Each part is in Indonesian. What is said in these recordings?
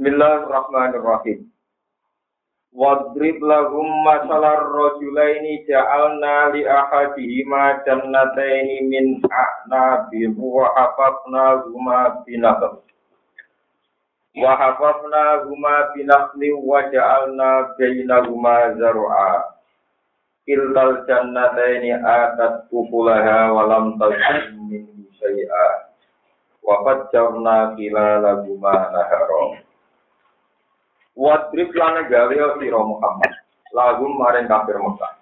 Bismillahirrahmanirrahim. Wadrib lahum masalar rajulaini ja'alna li ahadihima jannataini min a'nabin wa hafafna huma binaql. Wa hafafna huma binaqli wa ja'alna bainahuma zar'a. Kiltal jannataini atat ukulaha wa lam tazlim min syai'a. Wa fajjarna khilalahuma naharom. Wadrib lan gawe sira Muhammad lagum maring kafir Mekah.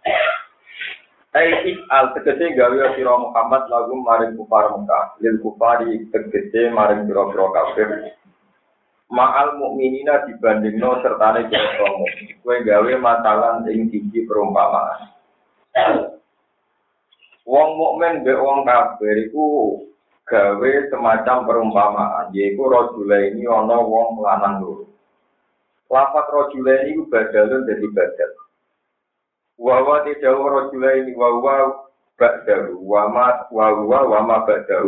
Ai al tegese gawe sira Muhammad lagum maring kufar Mekah. Lil kufari tegese maring pira-pira kafir. Ma'al mukminina dibandingno sertane. Kowe gawe masalah ing siji perumpamaan. Wong mukmin mbek wong kafir iku gawe semacam perumpamaan, yaiku rajulaini ana wong lanang loro. Lafat rojula ini badalun dari badal. Wawa tidak rojula ini wawa badalu, wama wawa wama ya.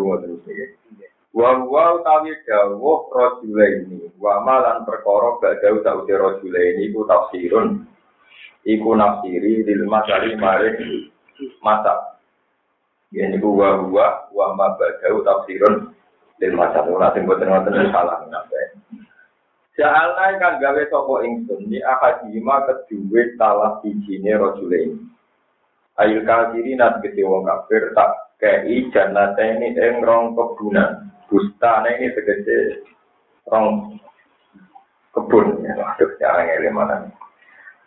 Wawa utawi dawuh rojula ini, wama lan perkara badalu tak udah rojula ini iku tafsirun. Iku nafsiri lil masari maring masa. Ya niku wawa wama badalu tafsirun lil masa. Ora sing boten wonten salah napa. Ja'alna kan gawe sapa ingsun ni akadima kedua talah bijine rajule ini. Ayul kafiri nat gede wong kafir tak kei jannata ini ing rong kebunan. Bustane ini tegese rong kebun. Waduh, jangan ngele mana.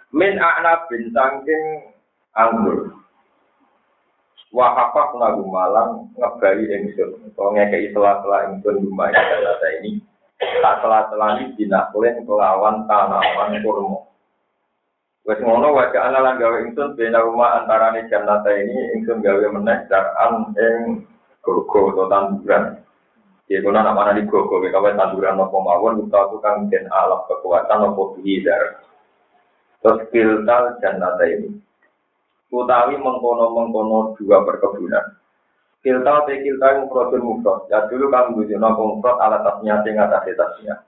Min a'na bin sangking anggur. Wahafak lagu malang ngebali ingsun. Kau ngekei selah-selah ingsun lumayan jannata ini. Tak telah-telah dinakulen kelawan tanaman kurma. Wes ngono wajah ana lan gawe ingsun bena rumah antarane jannata ini ingsun gawe meneh daran ing gogo atau tanduran. Ya kuna nama di gogo gawe tanduran apa mawon kita kang den alam kekuatan apa bidar. Terus kiltal jannata ini. Utawi mengkono-mengkono dua perkebunan. Kilta te kilta mufrodun mufrod. Ya dulu kamu bujuk nopo mufrod alat tasnya sing atas tasnya.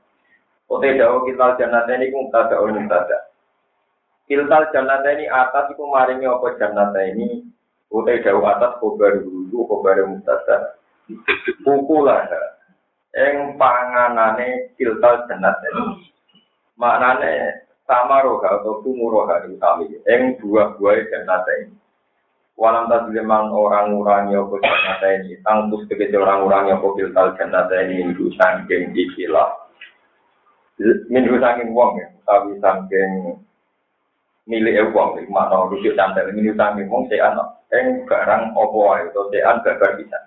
Ote dawo kiltal jannata ini kum tada ul mutada. Kiltal jannata ini atas iku maringi apa jannata ini. Ote dawo atas kobar dulu kobar mutada. Pukulah. Eng panganane kiltal jannata ini. Maknane sama roha atau kumuroha utami. Eng buah-buah jannata ini. Walam tazliman orang ngurangi apa jannata ini. Tangkus tegesi orang ngurangi apa filtal jannata ini. Minggu sangking ikilah. Minggu sangking wong ya. Tapi sangking milik wong. Mana rujuk santai. Minggu sangking wong sean. Yang barang apa wae. Atau sean babar bisa.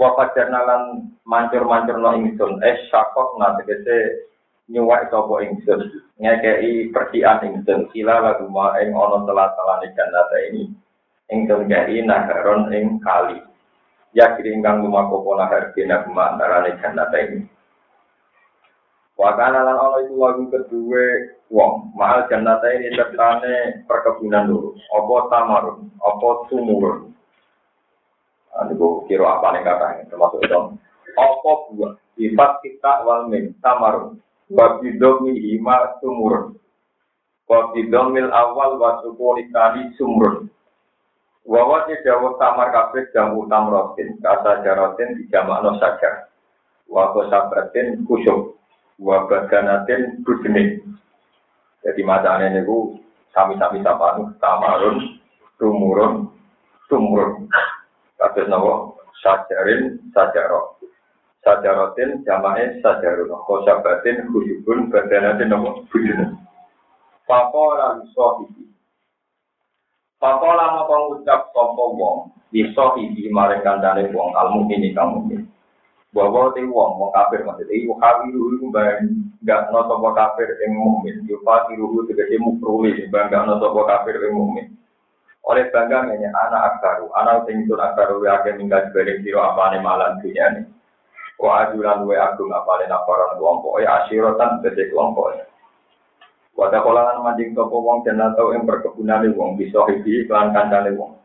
Wafat jernalan mancur-mancur no ingsun. Es syakok na tegesi nyuwak sapa ingsun. Ngekei persian ingsun. Sila lagu ma'eng ono telah-telah jannata ini. Ingkang jadi naharon ing kali. Ya kiri ingkang lumaku pola harbina kuma antarane jannata ini. Wakana lan ono itu lagu kedua wong. Mahal jannata ini sertane perkebunan dulu. Apa tamarun, apa sumurun. Ini gue kira apa nih katanya, termasuk itu. Apa buah, sifat kita wal min, tamarun. Wabidomi hima sumurun. Wabidomil awal wasukulikani sumurun. Wawa dawuh tamar kabeh jamu tamrotin, kata jarotin dijamakno saja. Wa sabratin kusuk, wa badanatin budene. Jadi macane niku sami-sami sapanu tamarun, tumurun, tumurun. Kados napa? Sajarin, sajaro. Sajarotin jamake sajarun. Kosabatin kusukun badanatin napa? Budene. Pakoran sohibi. Pakola mau pengucap sopo wong, iso hibi maring kandane wong, almu ini kamu ini. Bahwa ti wong, wong kafir maksudnya, ibu kafir itu nggak no sopo kafir yang mukmin, itu juga dia mukruli, nggak no sopo kafir yang mukmin. Oleh bangga ini anak aksaru, anak sing itu aksaru ya dibanding siro apa nih malam dunia ini. Wa ajuran wa agung apa nih nafaran kelompok, ya asyirotan gede kelompok. Wadah kolangan mancing sopo wong dan atau yang perkebunan wong bisa hibi iklan kandane wong.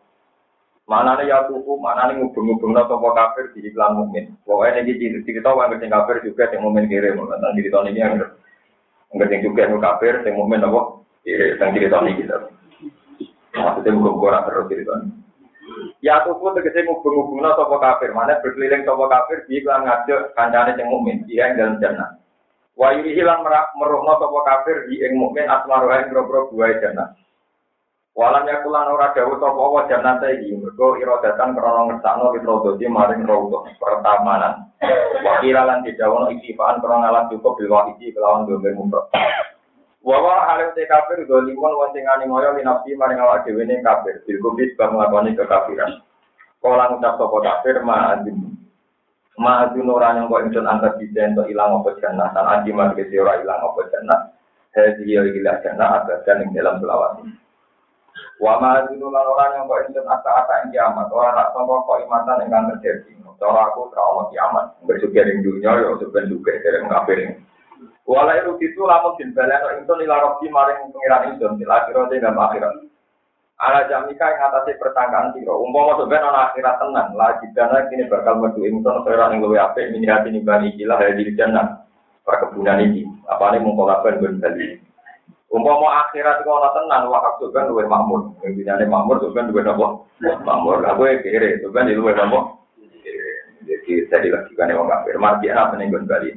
Mana nih ya tuku, mana nih ngubung-ngubung no sopo kafir di iklan mukmin. Pokoknya ini cerita orang ngerti kafir juga yang mukmin kirim. Nanti cerita ini yang ngerti juga yang kafir, yang mukmin apa? Kirim, yang cerita ini gitu. Maksudnya ngubung orang terus cerita ini. Ya tuku tegese ngubung-ngubung no sopo kafir. Mana berkeliling sopo kafir di iklan ngajak kancane yang mukmin. Dia yang dalam jannah. Wa hilang meruhno sopo kafir di yang mukmin asmaruha yang bro-bro buai jannah. Walam yakulan ora dawuh sapa wa jannata iki mergo iradatan krana ngersakno witrodosi maring rawuh pertamanan. Wa kiralan didhawuhno iktifaan krana alat cukup bil wahidi kelawan domir mumrot. Wa wa halim te kafir dolimon wa sing ani moyo linafsi maring awak dhewe ne kafir bil kubis bang nglakoni kekafiran. Kala ngucap sapa kafir ma azim. Ma azim ora nyangka ingsun angkat bisa entuk ilang apa jannah tan adi marge ora ilang apa jannah. Hadi ya ilah jannah abadan ing dalam selawat. Wa ma dinu lan ora yang kok inten asa-asa ing kiamat, ora nak sangka kok imatan ingkang terjadi. Cara aku ono kiamat, bersyukur ing dunya ya sepen juga dereng kafir. Wala itu itu lamun bin balano insun ila rabbi maring pengiran insun til akhirat ing akhirat. Ala jamika ing atase pertangkaan sira. Umpama sampeyan ana akhirat tenan, lagi dana kini bakal metu insun ora ning luwe apik min hati nimbani ikilah hadil jannah. Perkebunan iki, apane mung kolaban ben bali. Umpama akhirat kok ana tenan wah kan luwih makmur. Intinya makmur kan duwe apa? Makmur. Aku ya kere, kan luwih apa? Jadi saya dilakukan wong kafir. Mati apa ning gon Bali.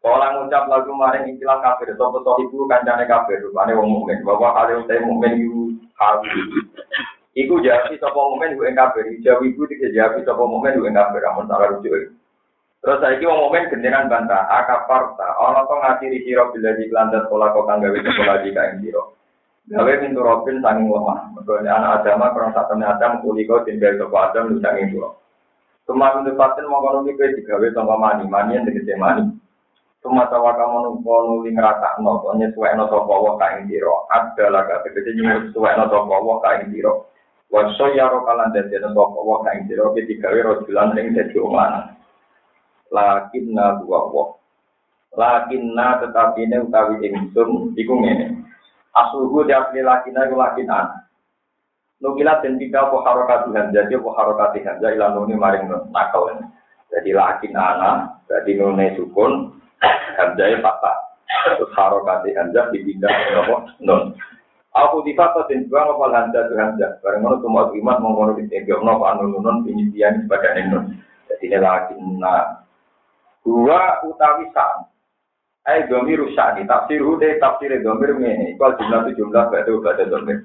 Orang ngucap lagu maring istilah kafir, sopo ibu kancane kafir, rupane wong mukmin. Bahwa kali utai mukmin yu. Iku jadi sopo mukmin yu kafir. Jauh ibu dikejawi sopo mukmin yu kafir. Amun salah rujuk. Terus saiki wong momen gendenan bantah, akafarta, ana to ngatiri sira bila di landas pola kok kang gawe sekolah di kain sira. Gawe pintu robin saking lemah. Mergo anak agama kurang sak temne adam kuli kok tinggal sapa adam lu saking sira. Cuma untuk paten mau kono iki digawe tanpa mani, mani yang tegese mani. Cuma tawa kamu numpo nuli ngerasa no, pokoknya suwe no sopo wa kain sira. Ada lah gak tegese nyuwun suwe no sopo wa kain sira. Waso yaro kalan dadi no sopo wa kain sira, digawe rojulan ing dadi omah lakinna dua wah lakinna tetapi ini utawi ingsun iku ngene. Asluhu di asli lakinna iku lakinan. Nukilat dan tiga apa harokat jadi apa harokat hamzah ilan nuni maring nakal. Jadi lakin ana jadi nune sukun hamzah patah terus harokat hamzah dipindah apa nun Aku di fakta dan dua ngopal hamzah tu hamzah bareng ngono cuma iman mengkono di tiga nopo anu nun penyisian sebagai nun jadi ini lakin Dua utawi sam. Ai domir usani tafsir ude tafsir domir ini. Kalau jumlah itu jumlah berarti berarti domir.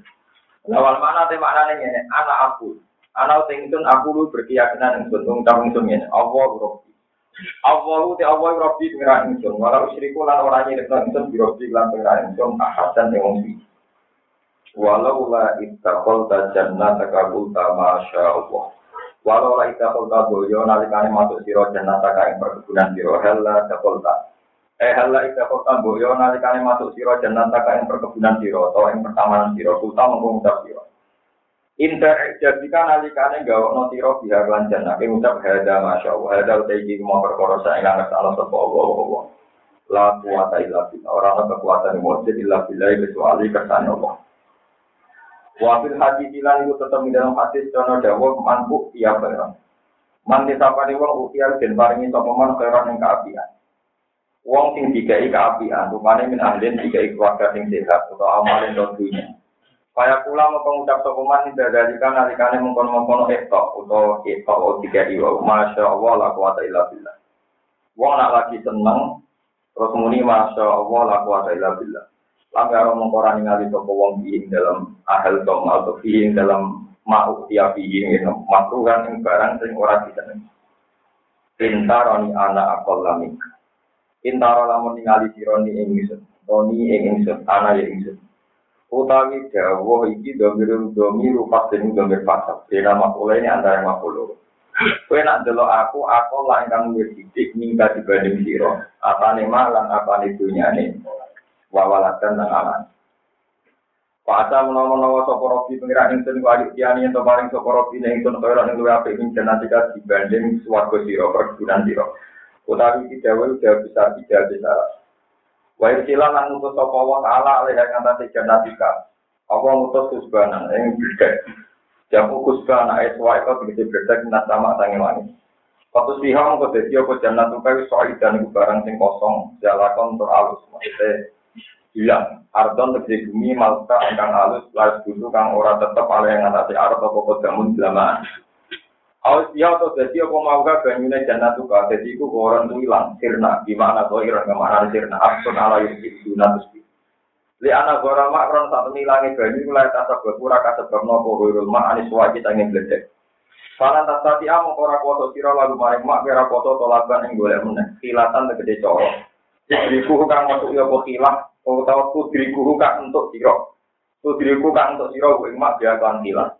Lawal mana te mana ini? Anak aku. Anak tingtun aku lu berkeyakinan ingsun ungkap ingsun ini. Allah Rabbi. Awalu te awal Rabbi pengiran insun, walau usiriku lan orangnya dekna insun, birobi lan pengiran insun, ahasan yang umpi. Walau la istakol ta jannah takabul ta masya Allah. Walau la istakol ta boyo, nalikani masuk siro jannah takai perkebunan siro, hella takol ta. Eh hella istakol ta boyo, nalikani masuk sira jannah takai perkebunan siro, atau yang pertamanan siro, kuta mengumumkan siro. Inter jadikan nalikane gawak no biar lan jannah ke ngucap hada masya Allah hada utai iki mau perkara saya nggak salah sapa Allah Allah. La kuwata illa billah orang ada kekuatan mujid illa billah kecuali kersane Allah. Wafil hadis ilan itu tetap di dalam hadis jono dawuh manpu iya barang. Man disapani wong ukial dan paringi sapa man khairan ing kaapian. Wong sing dikai kaapian, rupane min ahlin dikai keluarga sing sehat atau amalin dunia. Kaya kula mau pengucap sapa man ing dadalikan nalikane mengkon-mengkon ektok utawa ektok o dikai wa masya Allah la quwata illa billah. Wong nak lagi seneng terus muni masya Allah la quwata illa billah. Langgar mengkorani ngali toko wong ing dalam ahel tom atau ing dalam mau tiap ing makruhan ing barang sing ora diseneng. Intaroni anak akol lamik. Intaro lamun ningali sironi ing ingsun. Toni ana ya ingsun. Utawi dawuh iki domir domir pasten domir pasal. Beda makula ini antara makula. Kowe nak delok aku, aku lah ingkang luwih sithik ningkat dibanding sira. Apane malang apane dunyane wawalatan dan aman. Fasa menawa-menawa sopo robi pengira ingsun ku adik tiani yang paring sopo robi ning ingsun kaya ning luwe apik ing jika dibanding swarga sira perkebunan sira. Utawi tidak wae udah besar tidak besar. Wa ikhtilal lan mutus sapa wa ala alaiha kang ta jannatika. Apa mutus kusbana ing bidek. Jamu kusbana ayat e wa iku bidek bidek nang sama sange wani. Waktu siha mongko dadi apa jannatuka iku soid dan iku barang sing kosong, jalakon untuk alus maksude Iya, ardon tegesi bumi malta engkang halus, lais gunung kang ora tetep ala yang ngatasi arep apa kodamun jelamaan. Awas dia atau jadi aku mau gak banyune jangan tuh kau jadi aku orang tuh hilang sirna gimana tuh iran ke mana sirna absun ala yang itu natus Li anak gora mak ron saat milangi banyu mulai tasab berpura kasebab nopo wirul mak anis wa kita ingin bledek. Falan tas tati among ora kuasa sira lalu maring mak kira kuasa tolaban ing golek meneh. Kilatan tegede coro. Diriku kang masuk ya apa kilah, utawa pudriku kang untuk sira. Pudriku kang untuk sira ing mak dia kan kilah.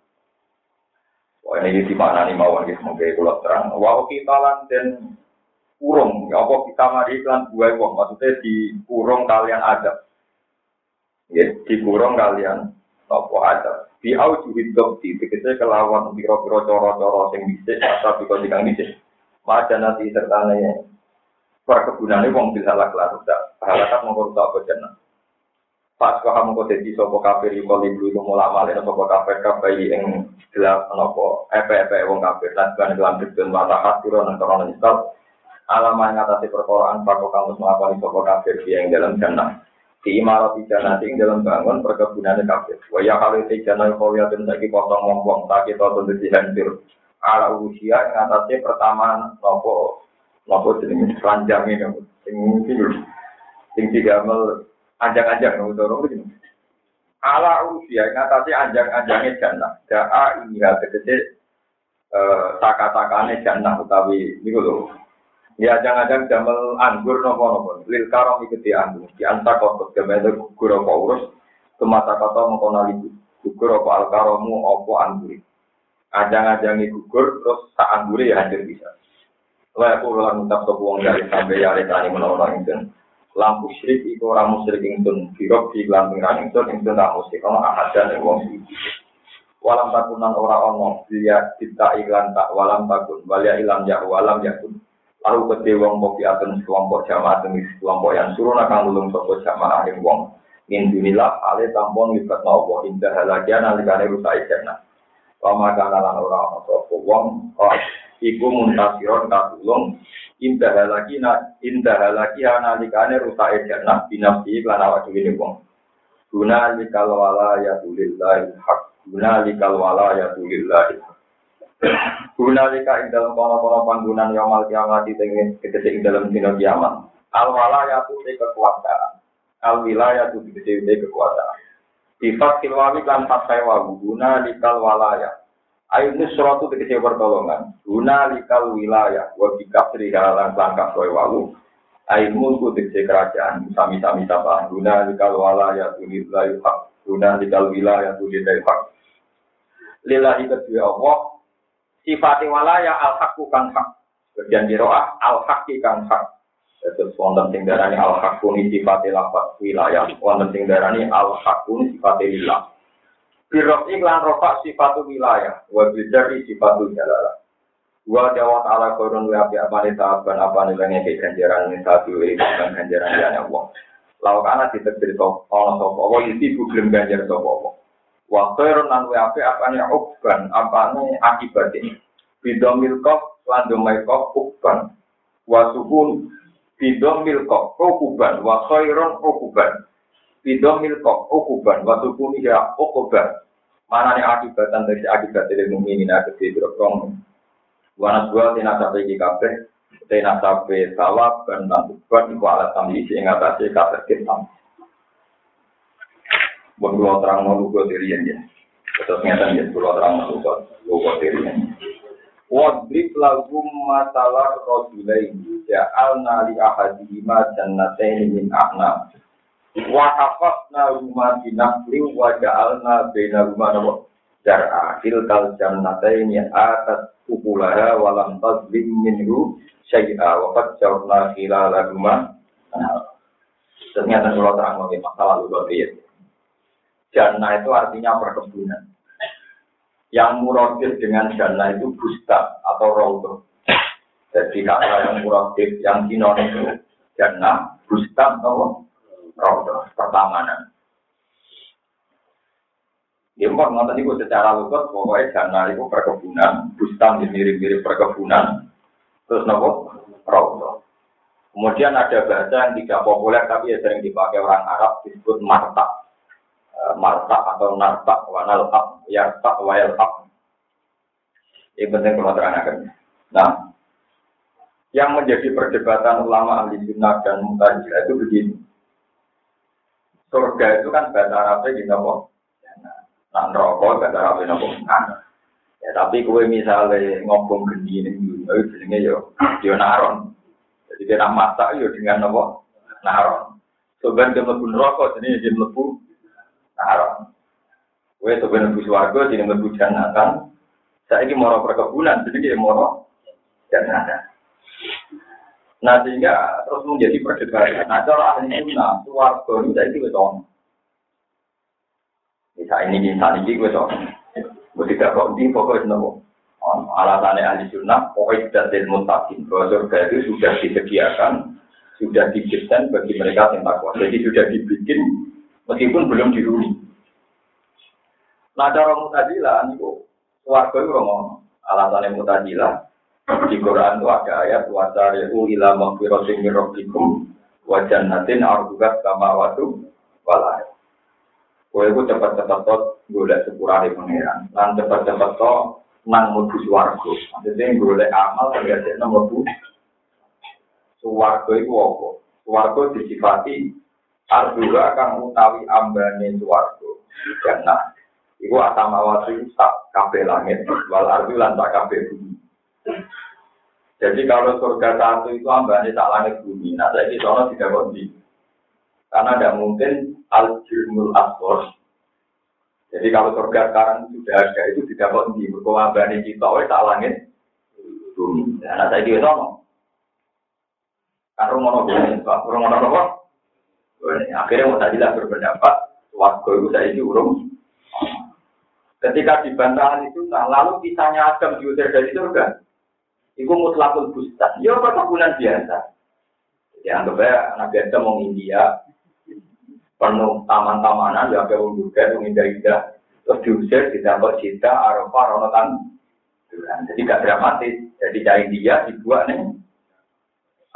Wah ini di mana nih mawon gitu mungkin kalau terang. Wah kita lan dan kurung, ya apa kita mari iklan buah maksudnya di kurung kalian ada ya dikurung kalian nopo ada di auju hidup di tegese kelawan biro-biro coro-coro sing bisa asal biko dikang bisa maca nanti serta perkebunannya wong bisa lak lalu tak halakat mengurus apa jenah pas kau kamu kau jadi sopo kafir di kali dulu itu mulai malin sopo kafir kafir yang gelap nopo epe epe wong kafir dan bukan dalam tujuan mata hati dan korona nyesal alamat ngatasi perkoraan pakok kamu semua sopo kafir yang dalam jannah di imarat ijana sing dalam bangun perkebunan kabeh. Waya kalau ijana kaya den saiki potong wong-wong tak kita tentu dihancur. Ala usia yang atasnya pertama nopo nopo jenenge ranjang ini sing sing sing digamel anjang-anjang nopo dorong iki. Ala usia yang atasnya anjang-anjangnya jannah. Daa ini tegese eh saka-sakane jannah utawi niku lho. Ya jangan-jangan jamel anggur nopo nopo. Lil karong ikuti anggur. Di anta kotor gamel gugur apa urus. Kemata kata mengkona libu. Gugur apa al karomu apa anggur. Ajang-ajangi gugur terus tak anggur ya hancur bisa. Lah aku ulang ngucap sebuang dari sampai ya rekani menolong ingsun. Lampu syirik iku ora musyrik ingsun. Birok di lamping ran ingsun ingsun tak musyrik. Kalau ahadan yang wong Walam takunan ora ono dia kita iklan tak walam takun walia ilam ya walam yakun Lalu kete wong mau piatun kelompok jamaah demi kelompok yang suruh nakang lulung sopo jamaah yang wong. Min dunilah ale tampon libat nopo indah halagian alikane rusak ikerna. Lama kana lan ora sopo wong iku muntasiron katulung indah halagi na indah halagi analikane rusak ikerna binafsi lan awak dhewe wong. Guna likal wala ya tulillahi hak. Guna likal wala ya tulillahi. Guna lika ing dalam kono-kono panggungan yamal kiamat tengah ketika ing dalam dino kiamat. Al walaya tu di kekuasaan. Al wilayah tu kekuasaan. Sifat kilwawi kan fatai wabu. Guna likal walaya. Ayo nusra tu tegese pertolongan. Guna likal wilayah. Wa bikap serihalan langkah soe wawu. Ayo mulku tegese kerajaan. Sami-sami sapa. Guna likal walaya tu lillahi hak. Guna likal wilayah tu lillahi hak. Lillahi kedua Allah sifati walaya al hakku kang hak. Bagian roah al hakki kang hak. Terus wonten sing darani al hakku ni sifati lafaz wilayah, wonten sing darani al hakku ni sifati lillah. Birok iklan rofa sifatu wilayah, wa bidari sifatu jalalah. Wa jawa ta'ala korun wa api apa nih tahapan apa nih lagi ke ganjaran nih satu ini bukan ganjaran dia nih Allah. Lalu kita cerita Allah sopo Allah itu bukan ganjar sopo Allah. Wa khairun lan wa api apa nih ukban apa nih akibat ini. Bidomil kof lan domai kof ukban. Wa sukun bidomil kof ukuban wa khairun ukuban. Bidomil kof ukuban wa sukun ya ukuban. Mana nih akibatan dari akibat dari mukminin ada di berkong. Wa naswa tina sampai di kabeh. Tina sampai sawab dan ukuban iku alat tamli sing ngatasi kabeh kita. Buat pulau terang mau lugu diri ya. Terus ngeten ya pulau terang mau lugu lugu diri ya. Wadrib lagum masalah rojulaini ja'alna li ahadihima jannatain min a'nam. Wa hafazna rumah binakli wa ja'alna bina rumah nama jar'a tilkal jannatain ya atas ukulaha walam tazlim minhu syai'a wa fajjarna khilala rumah. Ternyata kalau terang masalah lugu diri Jannah itu artinya perkebunan. Yang muradif dengan jannah itu bustan atau rodo. Jadi kata yang muradif yang sinon itu jannah, bustan atau rodo, pertamanan. Ya mbak ngotot itu secara lugas pokoknya jana itu perkebunan, bustan mirip-mirip perkebunan. Terus nopo rauto. Kemudian ada bahasa yang tidak populer tapi ya sering dipakai orang Arab disebut marta. E, marta atau narta, wanal ab, yarta, wayal ab. Ini penting kalau terangkan. Nah, yang menjadi perdebatan ulama ahli sunnah dan mutajilah itu begini. Surga itu kan bahasa Arabnya gini apa? Nah, rokok gak ada apa nopo Ya tapi kue misalnya ngomong geni ini dulu, jenenge yo yo naron. Jadi nak masak yo dengan nopo naron. Sebenarnya dia mlebu rokok, jadi dia mlebu naron. Kue sebenarnya mlebu swarga, jadi mlebu jannatan. Saya ini mau perkebunan, jadi dia mau jannatan. Nah sehingga terus menjadi perdebatan. Nah cara ahli sunnah, swarga itu saya itu bisa ini bisa ini gue so. Gue tidak di pokoknya nopo. Alasannya ahli sunnah, pokoknya sudah dan mutakin. Bahwa surga itu sudah disediakan, sudah didesain bagi mereka yang takwa. Jadi sudah dibikin, meskipun belum diruni. Nah, cara mutajilah, itu suarga itu ngomong. Alasannya mutajilah, di Quran itu ada ayat, Wasari'u ila maghfiratin min rabbikum, wa jannatin ardugat kama watu walai. Kowe ku cepet-cepet to golek sepurane pangeran. Lan cepet-cepet to nang mlebu swarga. Maksudnya golek amal terjadi nang mlebu swarga iku apa? Swarga disifati arduga kang utawi ambane swarga. Jannah. Iku asamawati sak kabeh langit, wal ardu lan sak bumi. Jadi kalau surga satu itu ambane tak langit bumi, nah saya ini soalnya tidak kondi. Karena tidak mungkin al-jirmul aswar. Jadi kalau surga sekarang sudah ada itu tidak kok di berkewabani kita oleh tak langit bumi. Nah saya dia ngomong. Kan rumah nopo rumah nopo apa? Akhirnya mau tadi lah berpendapat, waktu itu saya urung. Ketika dibantah itu, nah lalu kisahnya Adam diusir dari surga. Itu mutlakul bustan. Ya perkebunan biasa. Jadi anggap aja anak biasa mau India, penuh taman-tamanan ya wong juga wong indah-indah terus diusir didapat cinta arafah rono kan jadi gak dramatis. Jadi cari dia dibuat nih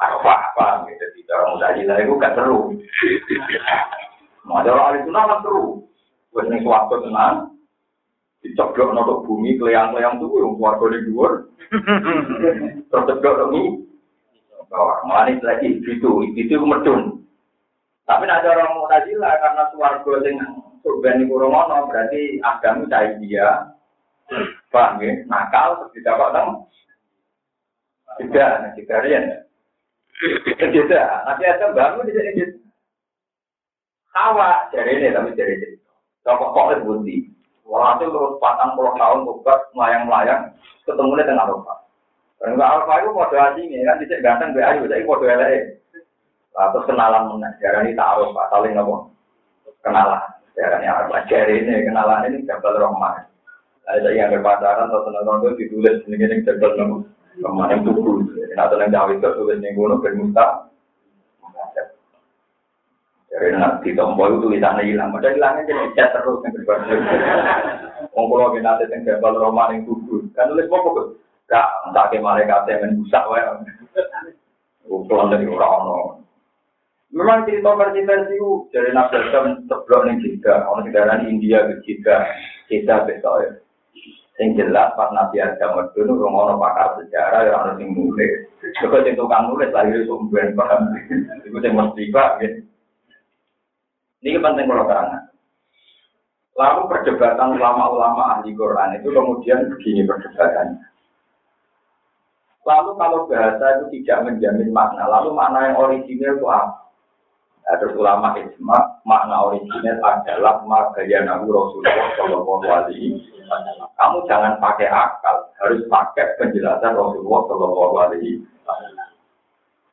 arafah apa gitu. Di orang lah itu gak seru. Ada orang itu nama seru. Buat nih suatu tenang dicoblok notok bumi keliang-keliang tuh yang keluarga di luar terus ceblok ini malah lagi itu itu medun tapi ada orang Mu'tazilah karena suarga sing surga niku romono berarti agama cai dia. Paham ya? Nakal terus didapat teng. Tidak, nah kalian. Tidak, nanti ada bangun di sini. Hawa dari ini tapi dari ini. Coba kok budi. Walhasil terus patang puluh tahun tugas melayang-melayang ketemu dengan Alfa. Dan Alfa itu kode asingnya kan bisa ganteng be ayu, tapi kode LE. Atau kenalan mana? Jarang ini pak, saling apa? Kenalan. Jarang yang apa? Jari ini kenalan ini jabal rohman. Ada yang berpacaran atau senang itu ditulis ini ini jabal. Rohman yang tubuh. Nah, yang jauh itu tulis yang gunung bermusta. Jadi nanti tombol itu tulisannya hilang. Padahal hilangnya jadi cat terus yang berbeda. Ngomong lagi nanti yang jabal rohman yang tubuh. Kan tulis apa kok? Gak, entah ke malaikat yang busak wae. Ukuran dari orang-orang. Memang cerita versi-versi itu dari Nabi Adam seblok nih juga, orang negara India ke juga, kita besok ya. Yang jelas pas Nabi Adam itu nu ngono pakar sejarah yang harus nulis. Juga sing tukang nulis lahir sumber paham. Itu yang mesti pak. Ini penting kalau terang. Lalu perdebatan ulama-ulama ahli Quran itu kemudian begini perdebatannya. Lalu kalau bahasa itu tidak menjamin makna, lalu makna yang original itu apa? Nah, terus ulama ijma makna original adalah magaya nabi Rasulullah Shallallahu Alaihi Kamu jangan pakai akal, harus pakai penjelasan Rasulullah Shallallahu Alaihi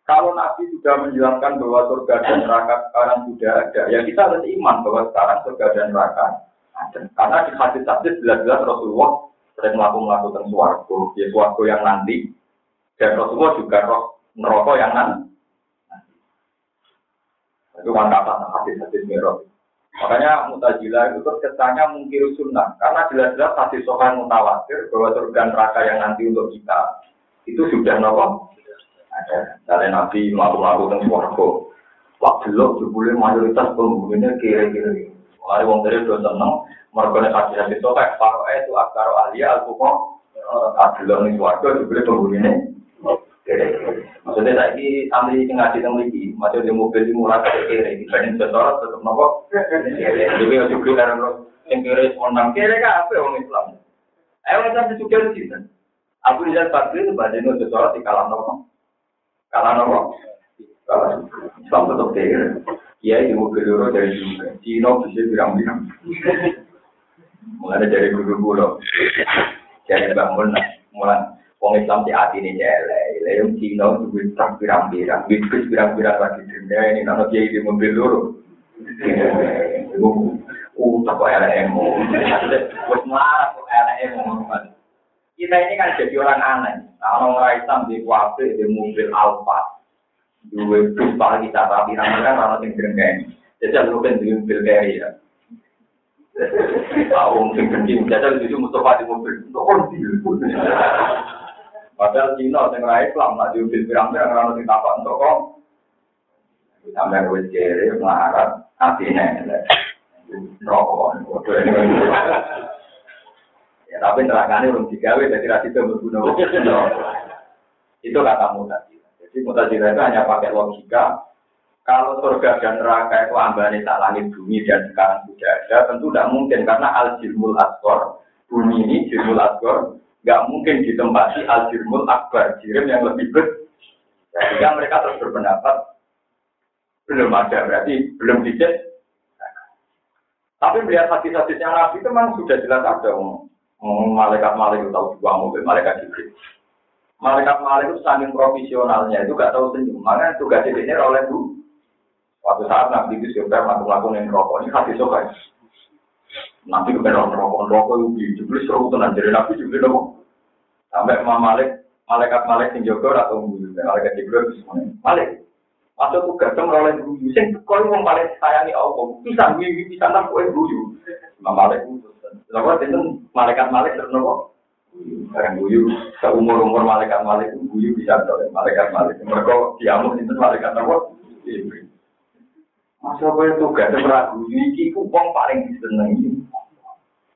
Kalau Nabi sudah menjelaskan bahwa surga dan neraka sekarang sudah ada, ya kita harus iman bahwa sekarang surga dan neraka ada. Karena di hadis-hadis jelas-jelas Rasulullah sering melakukan suarga, ya suarga yang nanti, dan Rasulullah juga roh neraka yang nanti. Itu kan kata hadis-hadis merah. Makanya mutajilah itu kesannya mungkin sunnah. Karena jelas-jelas hadis sokan mutawatir bahwa surga neraka yang nanti untuk kita itu sudah nopo. Ada. Dari Nabi melakukan tentang suaraku. Waktu lo jebule mayoritas penghuninya kira-kira. Mulai wong dari udah seneng, mereka nih hadis hadis sokan. Paro itu akar ahli al-fuqah. Adilon nih suaraku jebule penghuninya. Maksudnya lagi sambil ngaji tentang lagi, macam di mobil di mulai ke kiri, tetap nopo. Jadi yang juga dari lo yang menang kiri kan apa orang Islam? Ayo macam juga di sini. Aku lihat pagi itu itu setor di kalah nopo, kalah nopo, kalah Islam tetap kiri. Iya di mobil dulu dari juga, Cina bisa bilang-bilang. Mulai dari guru-guru, jadi bangun mulai Wong Islam di hati ini jelek, yang Cina juga tak pirang-pirang, bisnis pirang-pirang lagi dunia ini, nama dia di mobil dulu. Uh, tak kok LMO, buat marah kok LMO. Kita ini kan jadi orang aneh. kalau raitan di kuafe di mobil alfa dua bus paling kita tapi ramai kan orang yang berenggeng lu kan di mobil kiri ya. Tahu mungkin berenggeng jadi lu jadi mustafa di mobil untuk kondi padahal Cina yang raih pelan lah di mobil berang berang orang yang tapak untuk kong sampai gue kiri mengharap nanti nih rokok Ya tapi nerakane belum digawe, jadi rasi itu berguna. Itu kata mutazila. Jadi mutazila itu hanya pakai logika. Kalau surga dan neraka itu ambane tak langit bumi dan sekarang sudah ada, tentu tidak mungkin karena al-jilmul asgor. Bumi ini jilmul asgor, nggak mungkin ditempati al-jirmul akbar, jirim yang lebih besar. Sehingga mereka terus berpendapat, belum ada, berarti belum dicet. Tapi melihat hadis-hadisnya Nabi itu memang sudah jelas ada. Malaikat malaikat tahu juga mobil malaikat jibril. Malaikat malaikat itu saking profesionalnya itu gak tahu senyum. Makanya tugas ini oleh bu. Waktu saat Nabi itu sudah melakukan yang rokok ini hadis sokai. Nabi kepengen rokok rokok itu jubli seru tenan jadi Nabi jubli rokok. Sampai Imam Malik, malaikat Malik sing jaga atau malaikat Jibril semuanya. Malik, masuk tugas dong oleh guyu. Sing kau yang paling sayangi Allah, bisa guyu, bisa nang kue guyu. Imam Malik. Lalu itu malaikat Malik terus nopo. Sekarang guyu, seumur umur malaikat Malik itu guyu bisa oleh malaikat Malik. Mereka diamuk itu malaikat nopo. Masa kue tugas ragu, iki kupong paling disenangi.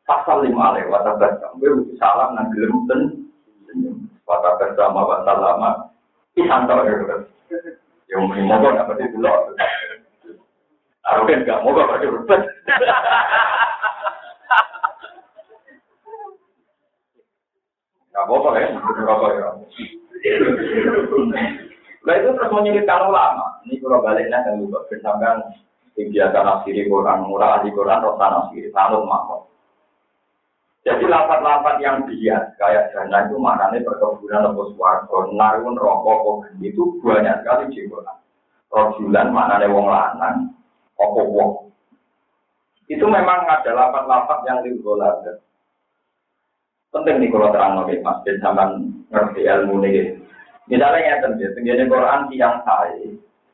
Pasal lima lewat atas kamu, salam nang gelem Kata bersama bahasa lama, isanto ya kan. Yang mau nggak berarti dulu. Aku kan nggak mau berarti berbeda. Nggak apa-apa ya, apa ya. Nah itu terus menyulitkan ulama. Ini kalau baliknya kan juga bersamkan biasa nafsiri Quran, murah ahli Quran, rosa nafsiri, sanut makhluk. Jadi lapat-lapat yang bias kayak dana itu maknanya perkebunan atau suarga, narun rokok, itu banyak sekali di Quran. Rojulan maknanya wong lanang, opo wong. Itu memang ada lapat-lapat yang ada. Penting nih kalau terang nih Mas Ben sampai ngerti ilmu nih. Misalnya ya tentu, tenggine Quran tiang saya,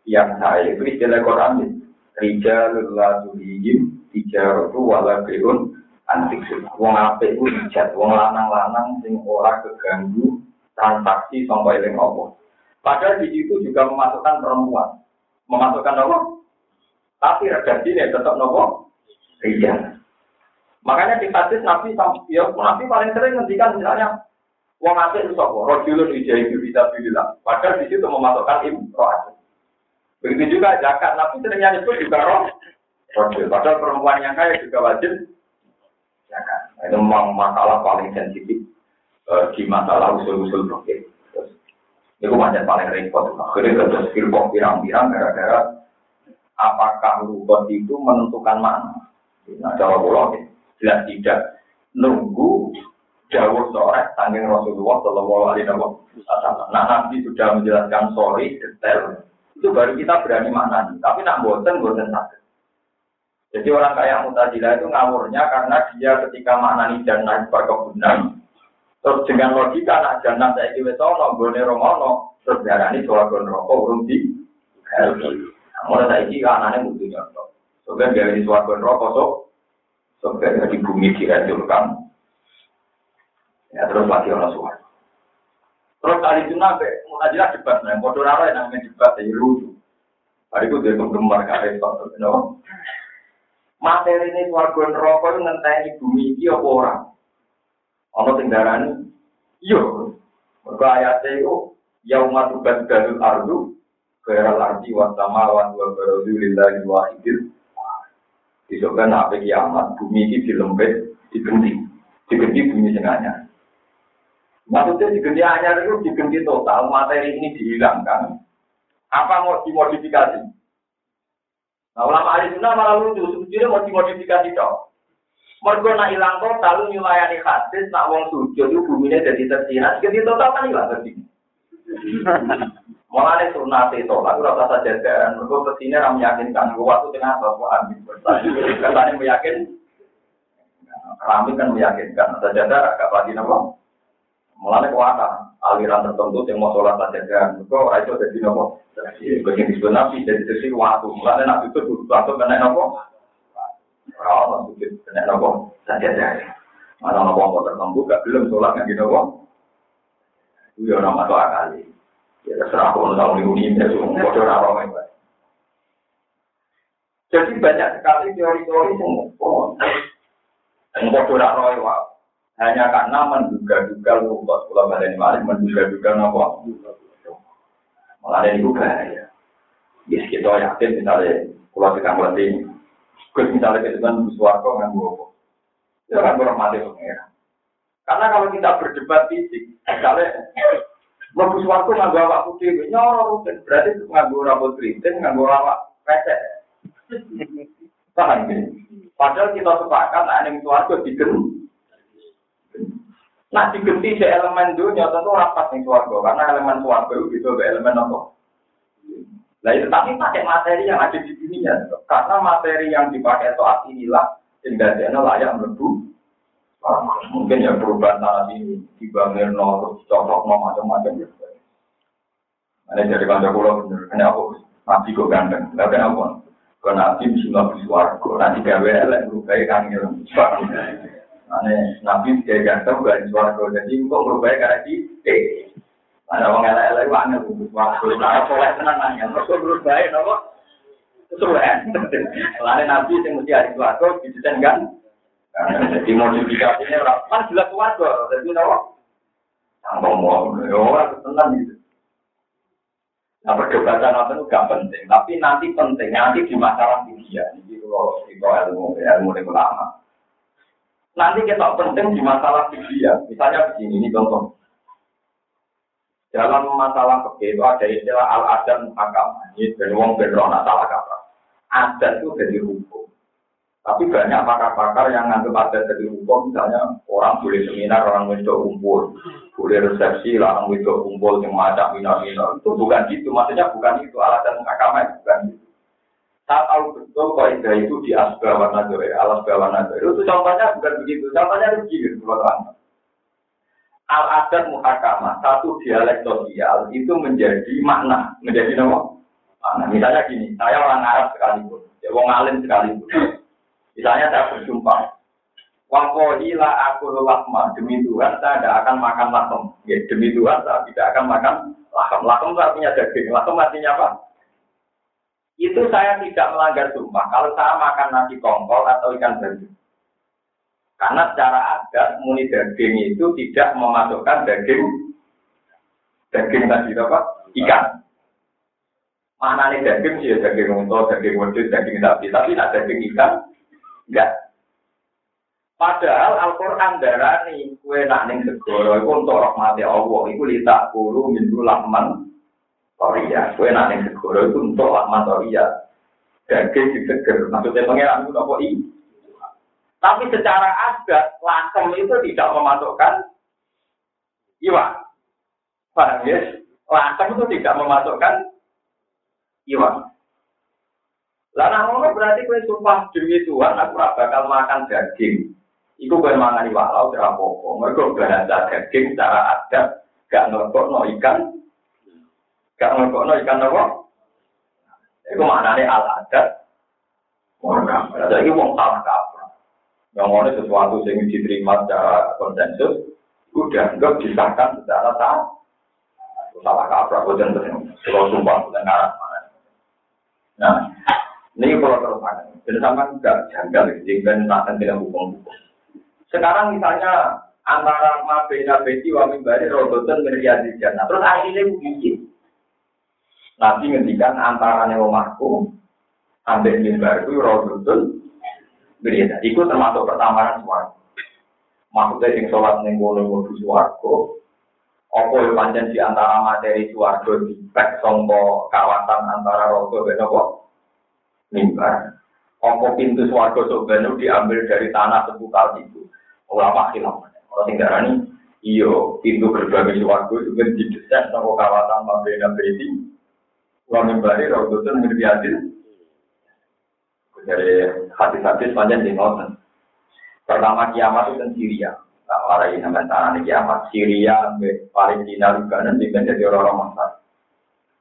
tiang saya, itu istilah Quran nih. Rijalul la tulihim, tijaratu wala beun, antik wong apik ku dijat wong lanang-lanang sing ora keganggu transaksi sampai eling apa. Padahal di situ juga memasukkan perempuan. Memasukkan apa? Tapi redaksinya tetap nopo? Rijal makanya di hadis nabi ya nabi paling sering ngendikan misalnya wong apik itu sapa rajulun ijaibu bisa bilang padahal di situ memasukkan imro'at begitu juga zakat nabi seringnya nyebut juga roh rajul padahal perempuan yang kaya juga wajib Ya kan? Itu memang masalah paling sensitif uh, di masalah usul-usul fikih. Itu macam paling repot. Akhirnya terus firqoh pirang-pirang gara-gara apakah rukun itu menentukan mana. Nah, jawab pulau jelas tidak. Nunggu jauh sore tanggung Rasulullah Shallallahu Alaihi Wasallam. Nah nanti sudah menjelaskan sorry detail itu baru kita berani mana. Tapi nak bosen bosen sakit. Jadi orang kaya mutajilah itu ngawurnya karena dia ketika maknani jannah perkebunan, terus dengan logika nak jannah saya kira sono, gone romono, terus suara gon rokok urung di. Mulai saya ini anaknya butuh nyontok. Soalnya dari suatu rokok sok, soalnya di bumi dihancurkan. Ya terus lagi orang suara. Terus kali itu nabe, aja debat, nah bodoh rara yang namanya debat, ya lucu. Hari itu dia penggemar kare satu, no. Materi ini suarga neraka itu ngenteni bumi apa orang? Ono sing darani, iya. Mergo ayate iku yauma tubaddalu ardu khairal ardi wa samawati wa barazu lillahi wahidil Besok kan apa kiamat, bumi ini dilempit, digenti. Digenti bumi sengaja. Maksudnya digenti anyar itu digenti total, materi ini dihilangkan. Apa mau dimodifikasi? Nah, ulama ahli sunnah malah lucu, sebetulnya mau dimodifikasi dong. Mereka nak hilang total, nyulayani hadis, nak wong sujud itu buminya jadi tersirat, digenti total kan hilang tadi. Mulane sunat itu, aku rasa saja dan mereka ke sini ram meyakinkan waktu tengah atau amin. Katanya meyakin, kami kan meyakinkan saja agak lagi nopo. Mulane kuasa aliran tertentu yang mau sholat saja dan mereka orang itu jadi nopo. Bagian disebut nabi jadi sisi waktu. Mulane nabi itu butuh waktu kena nopo. Kalau sujud kena nopo saja dan mana nopo tertentu gak belum sholat nggak gitu nopo. Itu ya orang masuk Ya kalau tahu ini ya bodoh apa Jadi banyak sekali teori-teori yang yang bodoh apa hanya karena menduga-duga lupa kalau badan malik menduga-duga apa malah ini bahaya. Yes, kita yakin misalnya kalau kita ngerti, Gus misalnya kita kan suarco nggak gue, ya kan berhormati pengira. Karena kalau kita berdebat fisik, misalnya Lebu suatu nganggo awak putih, nyoro berarti nganggo rambut keriting, nganggo awak pesek. Paham ini? Padahal kita sepakat, nah ini suatu digen. Nah digenti si elemen dunia tentu rapat nih suarga, karena elemen suarga itu gitu elemen apa? Nah itu tapi pakai materi yang ada di dunia, karena materi yang dipakai saat inilah sehingga dia layak melebu Mungkin ya perubahan tanah ini dibangun terus cocok macam-macam ya. Ini dari kantor pulau bener, ini aku nabi kok ganteng, nggak kenapa? Kau nabi bismillah biswargo, nanti gawe elek berubah kan gitu. Ane nabi kayak ganteng gak biswargo, jadi kok berubah karena di eh. Ada orang elek elek wangi biswargo, nah soleh tenang nanya, kok berubah nopo? Sesuai. Lalu nabi yang mesti hari biswargo, didesain kan? Jadi modifikasinya kan jelas warga, jadi nawa. Ngomong, ya orang tenang gitu. Nah perdebatan itu gak penting, tapi nanti penting nanti di masalah dia. Jadi kalau itu ilmu ilmu yang lama. Nanti kita penting di masalah dia. Misalnya begini, ini contoh. Dalam masalah fikih itu ada istilah al adat muhakam. Ini dan wong berona salah kata. Adat itu jadi hukum. Tapi banyak pakar-pakar yang nganggap ada jadi hukum, misalnya orang boleh seminar, orang wedok kumpul, boleh resepsi, orang wedok kumpul yang macam minor-minor. Itu bukan gitu, maksudnya bukan itu alasan agama bukan itu. Saya tahu betul kaidah itu di asbawan nadore, alas bawan nadore. Itu contohnya bukan begitu, contohnya begini, teman Al adat muhakama, satu dialek sosial itu menjadi makna, menjadi nama. Makna. Misalnya gini, saya orang Arab sekalipun, ya wong alim sekalipun. Misalnya saya bersumpah, Wakohila aku lakma demi Tuhan saya tidak akan makan lakem. Ya, demi Tuhan saya tidak akan makan lakem. Lakem itu artinya daging. Lakem artinya apa? Itu saya tidak melanggar sumpah. Kalau saya makan nasi kongkol atau ikan bandung. Karena secara adat muni daging itu tidak memasukkan daging daging tadi apa? Ikan. Mana nih daging sih daging untuk daging wedus, daging sapi. Tapi tidak daging ikan Enggak. Padahal Al-Quran darani kue nak ning segoro itu untuk rahmati Allah itu litak puluh minggu lakman toria. Kue nak ning segoro itu untuk lakman toria. Daging diseger. Maksudnya pengiran itu apa? I tapi secara adat lakem itu tidak memasukkan iwan paham ya? Lakem itu tidak memasukkan iwan lah ngono berarti kowe sumpah demi Tuhan aku ora bakal makan daging. Iku kowe mangan walau ora apa-apa. Mergo bahasa daging secara adat gak ngelokno ikan. Gak ngelokno ikan apa? Iku maknane al adat Orang Jadi wong salah kaprah. Yang mana sesuatu yang diterima secara konsensus, udah enggak disahkan secara sah. Salah kaprah, bukan kalau sumpah, ngarang mana. Nah, ini kalau terus ada. Jadi sama enggak janggal, jadi kan tidak hukum-hukum. Sekarang misalnya antara mabena beti wa mimbari rodotan di jannah. Terus akhirnya begini. Nabi ngendikan antara omahku ambek mimbar itu rodotan berbeda. Itu termasuk pertambahan suara. Maksudnya yang sholat ning kono mlebu swarga. Apa yang panjang di antara materi swarga di sangka kawasan antara rodo dan? Mimbar. Apa pintu swarga sebenarnya diambil dari tanah seputar itu. Ulama khilaf. Kalau sing darani iyo pintu berbagai swarga itu kan didesain sama kawasan Mabena Bedi. Wa mimbari rodo dan mirbiadil. Dari hadis-hadis panjang di ngoten. Pertama kiamat itu kan Syria. Orang ini sampai tanah kiamat. Syria, Palestina, Lebanon, juga jadi orang-orang masa.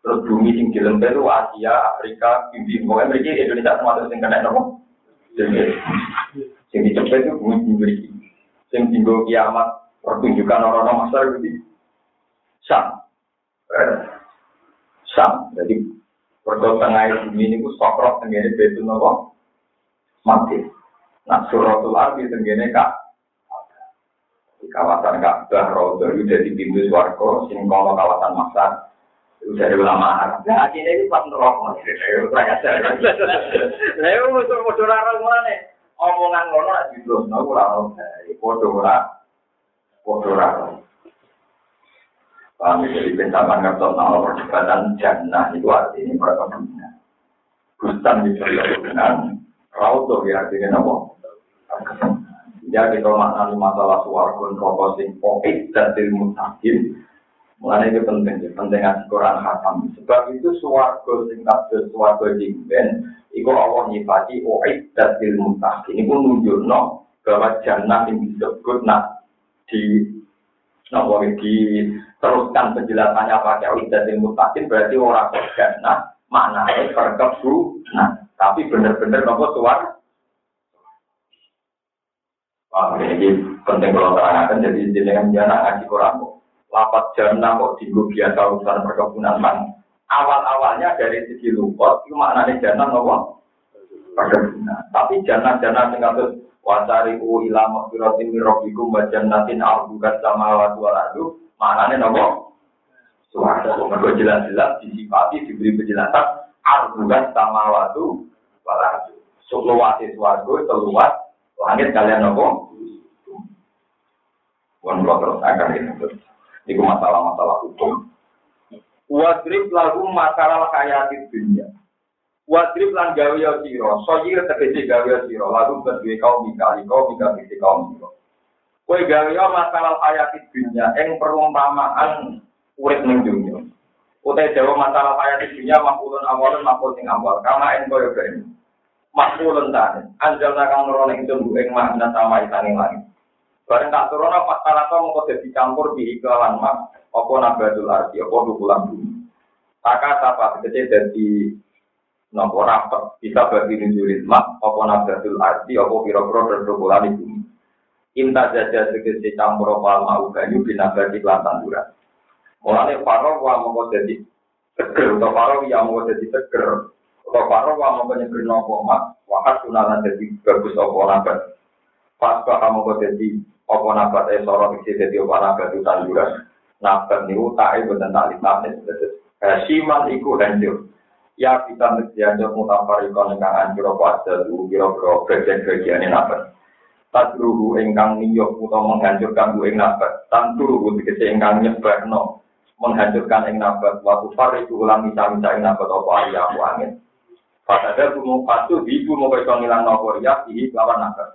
Terus bumi sing itu Asia, Afrika, Bibi, pokoknya mereka Indonesia termasuk sing kena nopo. Sing dicepet itu bumi diberi. Sing tinggal kiamat pertunjukan orang-orang masa itu Sam. Sam. Jadi perkara tengah bumi ini ku sokrok tenggine betul nopo mati. Nah, suratul arti tenggene kak. Di kawasan Ka'bah, Raudhah itu jadi pintu swarga, sing kawasan itu dari ulama Arab. Nah, akhirnya itu pas nerok, itu banyak saya. Itu musuh musuh mana? Omongan ngono nak terus, nah, kurang dari. Kami jadi pencaman nama perdebatan jannah itu artinya mereka benar. Bustan di dengan Raudhah ya artinya apa? Ya kita maknani masalah suarga rokok sing poik dan ilmu takim. Mulanya itu penting, penting ngaji Quran hatam. Sebab itu suarga sing kabel suarga jingben, itu Allah nyifati ilmu takim. Ini pun nunjukno bahwa jannah yang disebut nak di Nah, di teruskan penjelasannya pakai awit dan ilmu takim berarti orang jannah maknanya perkebu. Nah, tapi benar-benar nopo suar Wah, ini penting kalau terangkan, jadi jenengan jana ngaji Quran. Lapat jana kok tinggu biasa urusan perkebunan man. Awal-awalnya dari segi lupot, itu maknanya jana nopo perkebunan. Tapi jana-jana yang kasus wasari u ilama firotin mirobikum wa jannatin arbukat sama watu aladu, maknanya nopo suara. Mereka jelas-jelas disifati, diberi penjelasan arbukat sama watu waladu. Sukluwati suarga, seluas Langit kalian nopo? Kalau terus akan itu. Itu masalah-masalah hukum. Wadrib lagu masalah di dunia. Wadrib lan gawe ya siro. Soyir tegesi gawe ya siro. Lagu kedua kau mikali kau mikali kau mikali. Kue gawe ya masalah di dunia. Yang perumpamaan urip ning dunia. Utai jawa masalah di dunia makulun awalun makul sing awal. Karena yang kau ini makmulun tani. Anjal nakang nurono ing tunggu ing makna sama isane langit. Bareng tak turono pas talaka mengko dadi campur di iklan mak apa nabatul arti apa dukulan bumi. Taka sapa kecil dadi nopo rapat bisa bagi nujurin mak apa nabatul arti apa pira-pira dukulan bumi. Inta jaja segede campur apa mau banyu binabati lan tanduran. Mulane paro wa mengko dadi seger utawa paro ya mengko dadi seger kalau paro wa mau nyebut nopo mak, wakat tunalan jadi bagus opo nabat. Pas kamu kok jadi opo nabat eh sorot isi jadi opo nabat itu tanduran. Nabat niku tak ibu dan tak limatin. Siman iku hancur. Ya kita aja mutafar ikon ingkang hancur opo ada dulu kira-kira bagian-bagian nabat. Tadruhu ingkang niyok utawa menghancurkan bu ing nabat. Tanturu tegese ingkang nyebarno menghancurkan ing nabat. Waktu fariku ulang misa-misa ing nabat opo ayahu angin. Padahal bumu patu ibu mau kau ngilang nopo ya ini lawan naga.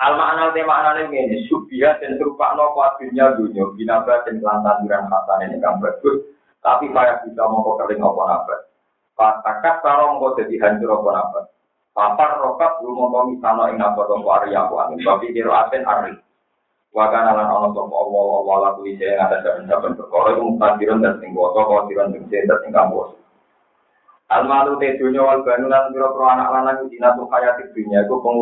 Al makna tema makna ini subia dan serupa nopo akhirnya dunia binaba dan kelantan duran kata ini kan. Tapi saya bisa mau kau kering nopo naga. Patakat sarong kau jadi hancur nopo naga. Papar rokat belum mau misano ing nopo nopo arya. Tapi kiro aten ari. Wakan alan ono sopo Allah Allah isi yang ada dalam dalam perkara itu mutadiran dan tinggal kau tiran dan tinggal tinggal bos. Almalu te dunya wal banu lan pira-pira anak lanang dina tuh hayati dunya iku peng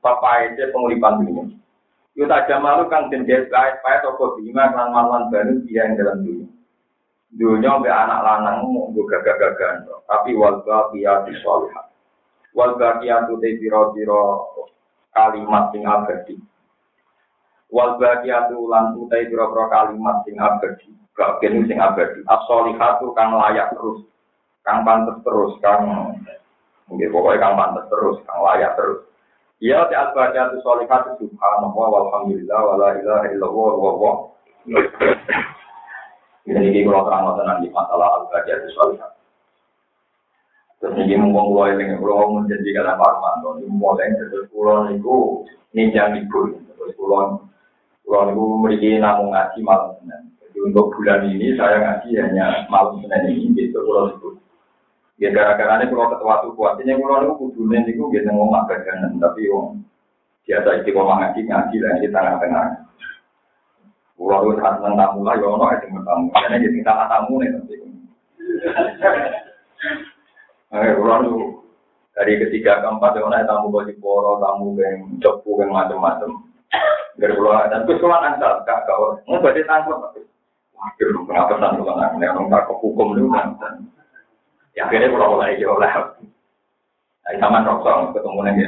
papae penguripan dunya. Yo tak jamalu kang den gawe pae toko bima lan malan banu dia yang dalam dunya. Dunya be anak lanang mau gagah-gagahan tapi wal baqiyatu sholihah. Wal baqiyatu te pira-pira kalimat sing abadi. Wal baqiyatu lan utai pira-pira kalimat sing abadi. Gak sing abadi. As-sholihatu kang layak terus kang pantes terus, kang mungkin pokoknya kang pantes terus, kang layak terus. Ya ti al-baqiyatu sholihatu subhanallah walhamdulillah wala ilaha illallah wa wa. Ini ini kalau terang tenan di masalah al-baqiyatu sholihatu. Terus ini mungkin kalau yang kalau menjadi kata Pak Armando, ini mulai terus pulau itu ninja libur, terus pulau pulau itu memiliki namun ngaji malam senin. Jadi untuk bulan ini saya ngaji hanya malam senin ini, gitu pulau itu. Ya gara-gara ini kalau ketua suku, artinya kalau itu kudunya itu biasa ngomong bagian, tapi om biasa istiqomah ngaji ngaji lah di tengah-tengah. Pulau itu saat tamu lah, ya ono itu tamu, karena jadi kita tamu nih nanti. Eh, pulau itu dari ketiga keempat ya ono tamu baju poro, tamu yang cepu, yang macam-macam. Dari pulau dan terus kalau nanti kak kau mau berarti tangkap. Waduh, kenapa tangkap anak ini orang tak hukum dulu kan? Ya akhirnya pulau mulai jauh lah. Nah, sama rokok ketemu lagi.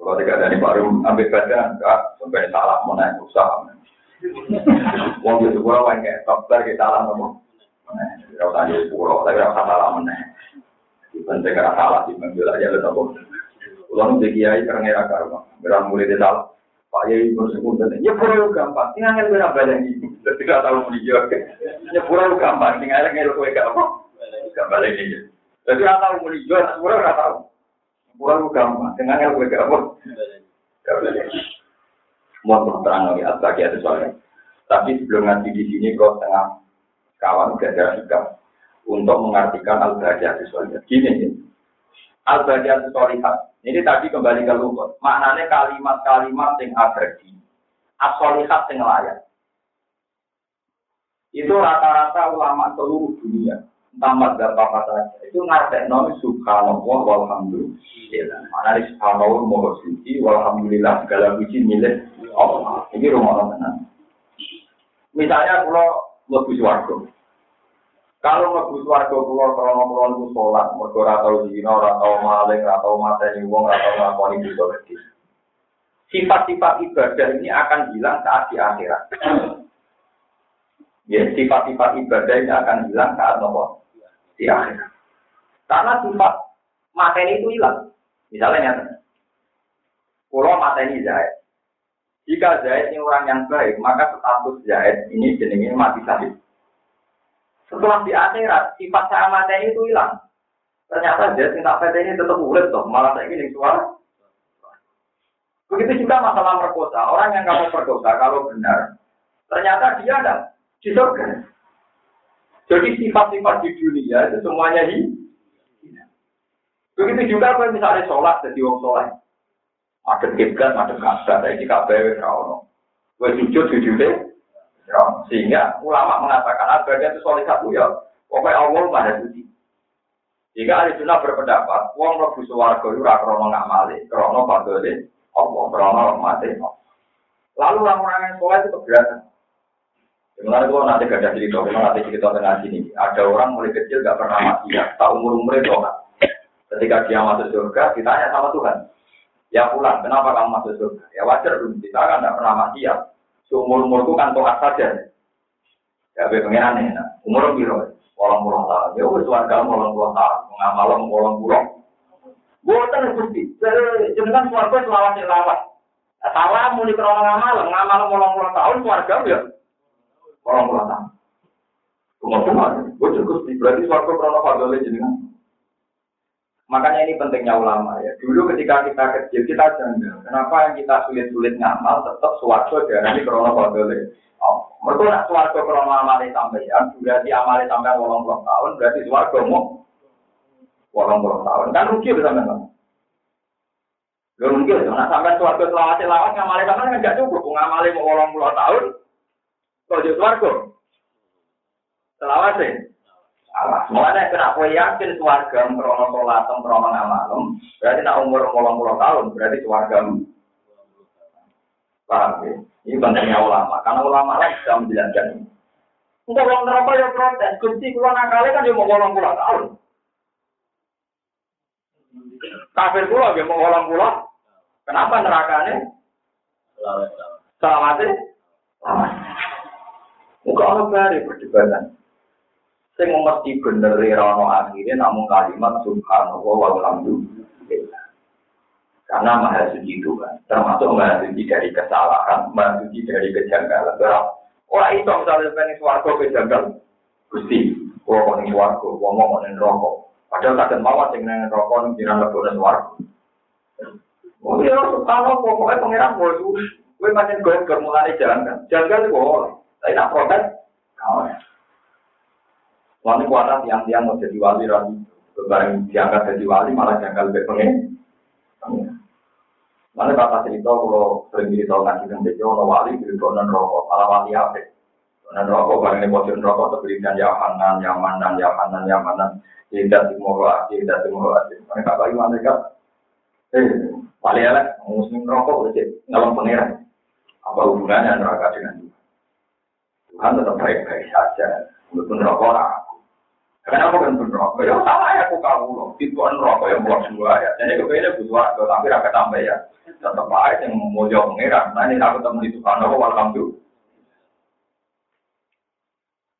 Kalau tidak dari baru ambil badan, enggak sampai salah mau naik usaha. Wong itu pulau yang kayak dokter kita salah ngomong. Tidak usah di pulau, tapi usah salah mana. Penting karena salah sih mengambil aja lo tahu. Pulau itu kiai karena era karma, berang mulai di salah. Pak Yai bersyukur dan ya pulau gampang, tinggal nggak berapa balik ini. Tidak tahu mau dijawab. Ya pulau gampang, tinggal nggak kue gampang. Gak balik ini. Jadi nggak tahu mau dijawab, pulau nggak tahu. Pulau gampang, tinggal nggak kue gampang. Gak balik. Mau terang lagi apa ada soalnya. Tapi sebelum ngaji di sini kok tengah kawan gada sikap untuk mengartikan al-baqiyah soalnya. Gini nih. Al-baqiyah solihat. Ini tadi kembali ke lukut. Maknanya kalimat-kalimat yang abadi. As-solihat yang layak. Itu rata-rata ulama seluruh dunia. Entah mazhab apa saja. Itu ngartek nomi subhanallah walhamdulillah. Mana di subhanallah moho suci walhamdulillah segala puji milik Allah. Ini rumah Allah Misalnya kalau lebih suarga. Kalau ngebus warga pulau krono pulau itu sholat, mereka ratau zina, ratau maling, ratau mateni wong, ratau ngakoni bisa lagi. Sifat-sifat ibadah ini akan hilang saat di akhirat. Ya, sifat-sifat ibadah ini akan hilang saat nopo di akhirat. Karena sifat mateni itu hilang. Misalnya. Pulau mateni Zaid. Jika Zaid ini orang yang baik, maka status Zaid ini jenenge mati syahid. Setelah di akhirat, sifat sama itu hilang. Ternyata dia cinta PT ini tetap urip toh, malah saya ini suara. Begitu juga masalah perkosa. Orang yang kamu perkosa kalau benar, ternyata dia ada di surga. Jadi sifat-sifat di dunia itu semuanya di Begitu juga kalau misalnya sholat jadi orang sholat. Ada kiblat, ada kasar, ada di KBW, kalau Gue sujud, sujudnya, Ya, sehingga ulama mengatakan agar itu soleh satu ya, pokoknya Allah maha suci. Jika ahli sunnah berpendapat, wong lebu suwargo itu krono ngamali, krono fadole, Allah, krono mati. Lalu orang-orang yang soleh itu keberatan. Sebenarnya kalau nanti gak ada cerita, kalau nanti cerita tengah sini, ada orang mulai kecil gak pernah mati ya, tak umur umur itu kan. Ketika dia masuk surga, ditanya sama Tuhan, ya pulang, kenapa kamu masuk surga? Ya wajar dong, kita kan gak pernah mati ya, Seumur umurku kan toat saja. Ya, be pengiran nih. Umur biro, walang pulang tahun. Ya, wes warga walang pulang tahun. Mengamal walang pulang. Buatan gusti. Jenengan keluarga selawat selawat. Salah muni krono ngamal, ngamal walang pulang tahun keluarga ya. Tahun. Umur cuma, gue cukup berarti suarga krono fadolnya jenengan. Makanya ini pentingnya ulama ya. Dulu ketika kita kecil kita janggal. Kenapa yang kita sulit-sulit ngamal tetap suwargo dari krono kodole. Oh, mereka nak suwargo krono amali sampeyan, berarti amali sampeyan wolong puluh tahun, berarti suwargo mau wolong puluh tahun. Kan rugi bisa memang. Gak mungkin, nak sampai suwargo selawat selawat ngamali sampeyan kan gak cukup. Ngamali mau wolong puluh tahun, kalau jadi suwargo. Selawat sih. Allah. Mulanya kena kue yakin suarga krono sholat, krono ngamalem, berarti nak umur kolong puluh tahun, berarti suarga. Paham ya? Ini pentingnya ulama, karena ulama lah bisa menjelaskan ini. Untuk orang neraka ya protes, kunci keluar nakal kan dia mau kolong puluh tahun. Kafir pula dia mau kolong puluh. Kenapa nerakanya? Selamatnya? Selamat. Muka orang bari perdebatan. Sing mesti bener rono akhirnya namun kalimat subhanallah walhamdulillah. Karena maha suci itu kan, termasuk maha suci dari kesalahan, maha suci dari kejanggalan. Orang itu misalnya pengen suarga kejanggal, gusti, gua mau nih suarga, gua mau nih rokok. Padahal kadang mawar sing nih rokok nih jiran lebaran suarga. Oh iya, subhanallah, pokoknya pangeran boleh Gue macam gue kemulane jalan kan, janggal boleh. Tapi nak protes, kau Soalnya kuatat tiang-tiang mau jadi wali rapi. Barang diangkat jadi wali malah janggal lebih pengen. Mana kata cerita kalau sering cerita ngaji dan bejo, kalau wali jadi non rokok, malah wali apa? Non rokok barang ini bocor rokok terberikan ya hanan, ya manan, ya hanan, ya manan. Tidak timur tidak timur Mereka bagaimana mereka? Eh, wali elek, muslim rokok udah ngalem pangeran. Apa hubungannya neraka dengan Tuhan? Tetap baik-baik saja. Walaupun rokok Kenapa kan pun rokok? Ya sama ya aku kamu loh. Itu kan rokok yang buat semua ya. Jadi kepengen butuh waktu tapi rakyat tambah ya. Tetap aja yang mau jauh pengiran. Nah ini aku temen itu kan aku alhamdulillah.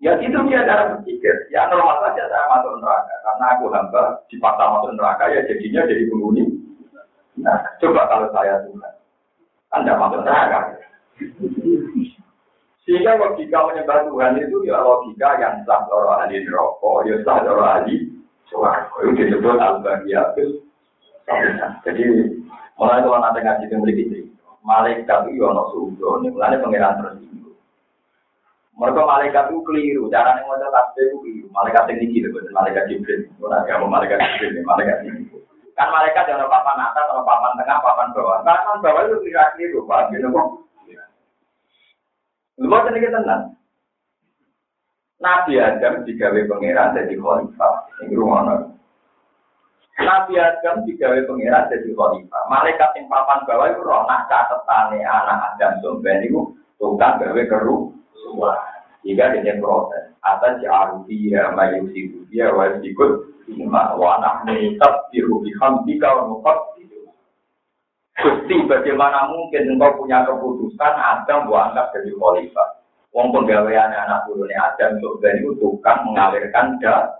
Ya itu dia cara berpikir. Ya normal saja saya masuk neraka. Karena aku hamba dipaksa masuk neraka ya jadinya jadi penghuni. Nah coba kalau saya Tuhan. Anda masuk neraka. Sehingga logika menyembah Tuhan itu ya logika yang sah loro ahli neraka, ya sah loro ahli suarga. Itu disebut al-bahiyatul Jadi mulai kalau nanti ngaji itu memiliki cerita, malaikat itu ono sudo, ini mulai pengiran tersinggung. Mereka malaikat itu keliru, cara yang mau tasbih itu keliru. Malaikat ini gitu, malaikat Jibril. Bukan ya, malaikat Jibril, malaikat ini. Kan malaikat yang papan atas, atau papan tengah, papan bawah. Papan bawah itu keliru, Pak. Gitu. Lu mau sedikit tenang. Nabi Adam digawe pangeran jadi khalifah. Ini rumah Nabi Adam digawe pangeran jadi khalifah. Malaikat yang papan bawah itu roh nak catetane anak Adam somben itu tukang gawe keru. Jika dia protes, atas jarufi ya mayusi dia wajib ikut lima wanah menitap biru bihamdika wa Gusti, bagaimana mungkin engkau punya keputusan Adam buat anggap jadi khalifah? Wong penggawean anak turunnya Adam juga itu tukang mengalirkan darah.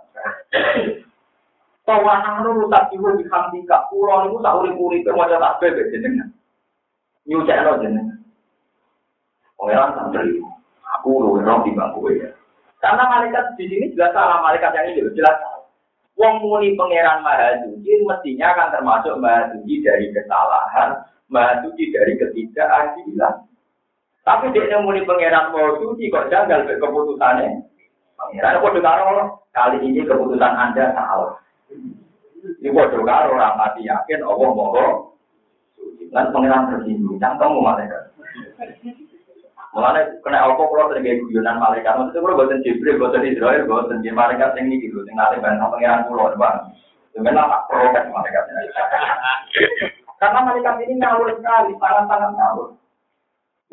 Tawanan lu rusak ibu di hamdika, pulau itu tak urip-urip wajah tak bebek jenengan. Nyucek lo jenengan. Pengeran santri, aku lu di bangku ya. Karena malaikat di sini jelas salah, malaikat yang ini jelas salah. Wong muni pangeran Maha Suci mestinya akan termasuk Maha Suci dari kesalahan, Maha Suci dari ketidakadilan. Tapi dia muni pangeran Maha Suci kok janggal ke keputusannya. Pangeran kok karo kali ini keputusan Anda salah. Ini kok karo ramati yakin Allah Suci. Kan pangeran tersinggung, cangkem malaikat. Mulane kena apa kalau sering guyonan malaikat, maksudnya kalau buatan Jibril, buatan Israel, buatan di malaikat ini gitu, yang nanti banyak pengiran pulau depan. Sebenarnya tak protes malaikatnya. Karena malaikat ini ngawur sekali, sangat-sangat ngawur.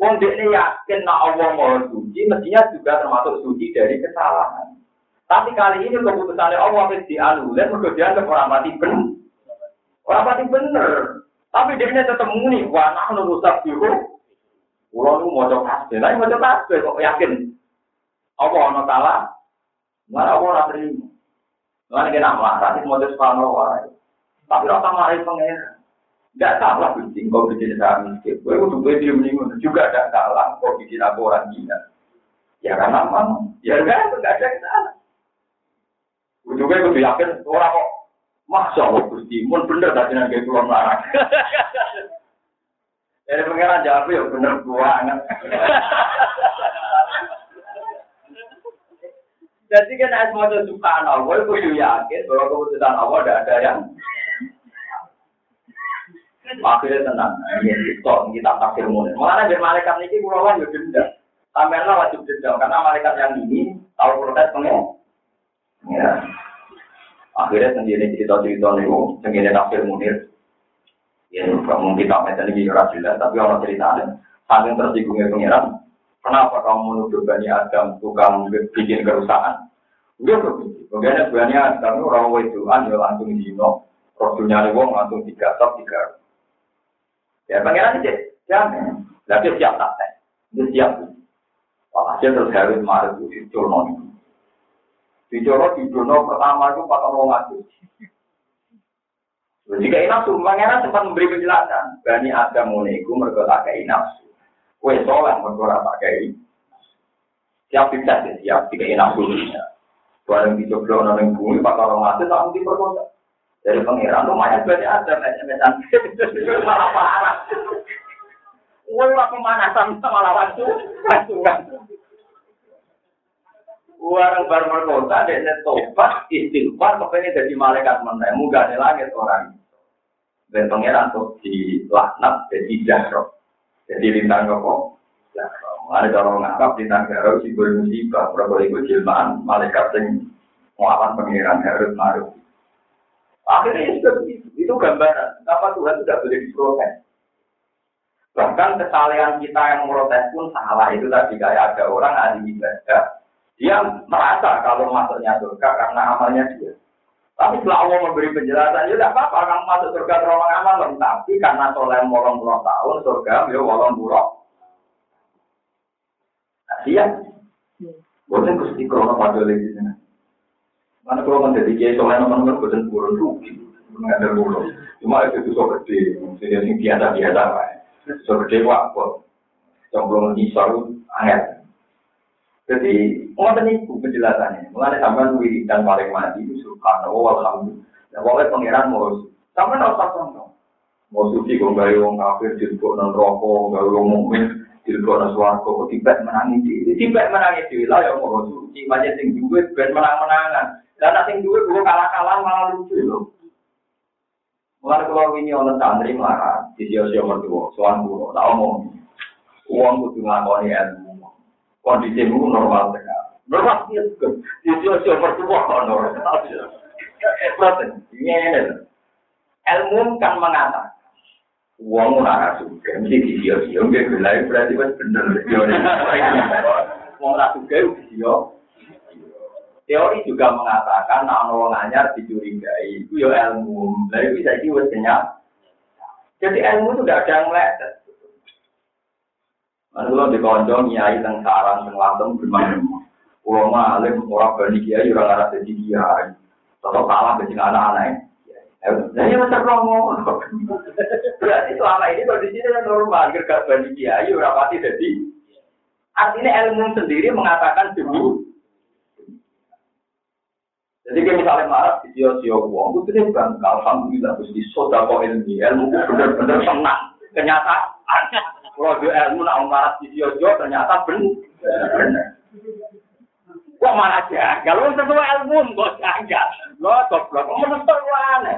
Wong ini yakin nak Allah mau suci, mestinya juga termasuk suci dari kesalahan. Tapi kali ini keputusannya Allah harus dianulir, mereka dianggap orang mati benar. Orang mati benar. Tapi dia tetap muni, wah nah nurusak biru, Kulo nu maca kasih, lha maca kasih kok yakin. Apa ana salah? Apa ora terima. Lan kena marah, ini maca subhanallah. Tapi rasa marah pengen. Tidak salah bikin kau bikin saya miskin. Gue udah gue diem diem juga tidak salah kau bikin aku orang gila. Ya karena memang ya kan nggak ada ke sana. Gue juga gue yakin orang kok Masya Allah Gusti, mun bener tadi nanti pulang larang. Jadi pengiran jawab ya bener banget. Jadi kan as mau subhanallah, gue kudu yakin bahwa keputusan Allah tidak ada yang akhirnya tenang. Ini kita kita takdir mulai. Mana biar malaikat ini pulau kan juga denda. Tamerlah wajib denda karena malaikat yang ini tahu protes pengen. Ya. Akhirnya sendiri cerita-cerita nih, sendiri tafsir munir. Ya, mungkin kita macam ini jelas, tapi orang ceritanya, saling tersinggungnya pengiran. Kenapa kamu menuduh Bani Adam tukang bikin kerusakan? Udah begitu. Bagaimana Bani Adam itu orang wedoan ya langsung dino. Rasulnya wong langsung digatok, tiga. Ya pengiran aja, jangan. Tapi siap tak Dia siap. Walhasil terus harus marah itu, itu Bicara di pertama itu patah mau ngadu. Jika nafsu, pangeran sempat memberi penjelasan. Bani Adam muniku mereka tak kayak nafsu. Kue soleh mereka tak kayak Siap bisa sih, siap jika nafsu. Barang dicoba orang bumi, patah orang ngadu, tak mesti perkosa. Dari pangeran tuh mayat Bani Adam, SMS-an. Malah parah. Wah, pemanasan malah waktu, waktu Warang bar merkota, dia tobat, istighfar, kepengen jadi malaikat mana, muga di langit orang. Dan pangeran tuh di laknat, jadi jahro. Jadi lintang kok, Ada orang ngangkap di negara si bermusibah, berapa itu jilmaan, malaikat yang melawan pangeran harus maruf. Akhirnya itu, itu gambaran, kenapa Tuhan tidak boleh diprotes. Bahkan kesalahan kita yang protes pun salah, itu tadi kayak ada orang ahli ibadah, dia merasa kalau masuknya surga karena amalnya dia. Tapi setelah Allah memberi penjelasan, ya tidak apa-apa, kamu masuk surga terowong amal, tapi karena soleh molong puluh tahun, surga ya molong puluh. Nah, dia, boleh kusti krono pada lagi Mana kalau menjadi kiai soleh nomor-nomor, bosan burun rugi, ada burun. Cuma itu so gede, jadi yang biasa-biasa, so gede waktu, Coba ngisor, angin. Jadi, ngoten niku penjelasannya. Mulane sampean dan paling mati itu subhanallah walhamdulillah. Pokoknya pangeran mau sampean ora usah sombong. Mau suci kok gawe wong kafir dilebok nang rokok, gawe wong mukmin dilebok nang swarga kok tiba menangi dhewe. Tiba menangi dhewe lah ya mau suci macam sing ben menang-menangan. Dan sing duwe kalah-kalah malah lucu lho. Mulane kalau ini orang santri marah, di sio-sio mertua, soal buruk, tak omong. Uang kudu ngakoni ilmu kondisimu normal sekali. Normal sih, itu mertua normal. ini ilmu kan mengatakan uang ora suka mesti disio-sio nggih gelai berarti wis bener. Wong ora suka disio teori juga mengatakan ana wong anyar dicurigai itu ya ilmu. Lha iki saiki wis kenyang jadi ilmu itu tidak ada yang meleset Lalu kalau dikonco nyai teng sarang teng lantem gimana? Pulau alim orang bani kiai orang arah jadi kiai. Kalau kalah ke anak-anak Nah, ini macam romo. Berarti selama ini kondisinya normal. Gergak bani kiai orang pati jadi. Artinya ilmu sendiri mengatakan dulu. Jadi kayak misalnya marah di sio-sio uang, itu dia bukan alhamdulillah terus di soda kok ilmu, ilmu benar-benar senang. Kenyataan kalau dia ilmu nak marah di Yojo ternyata benar. Kok malah jagal? Lu sesuai ilmu kok jagal. Lo goblok, kok menurut lu aneh.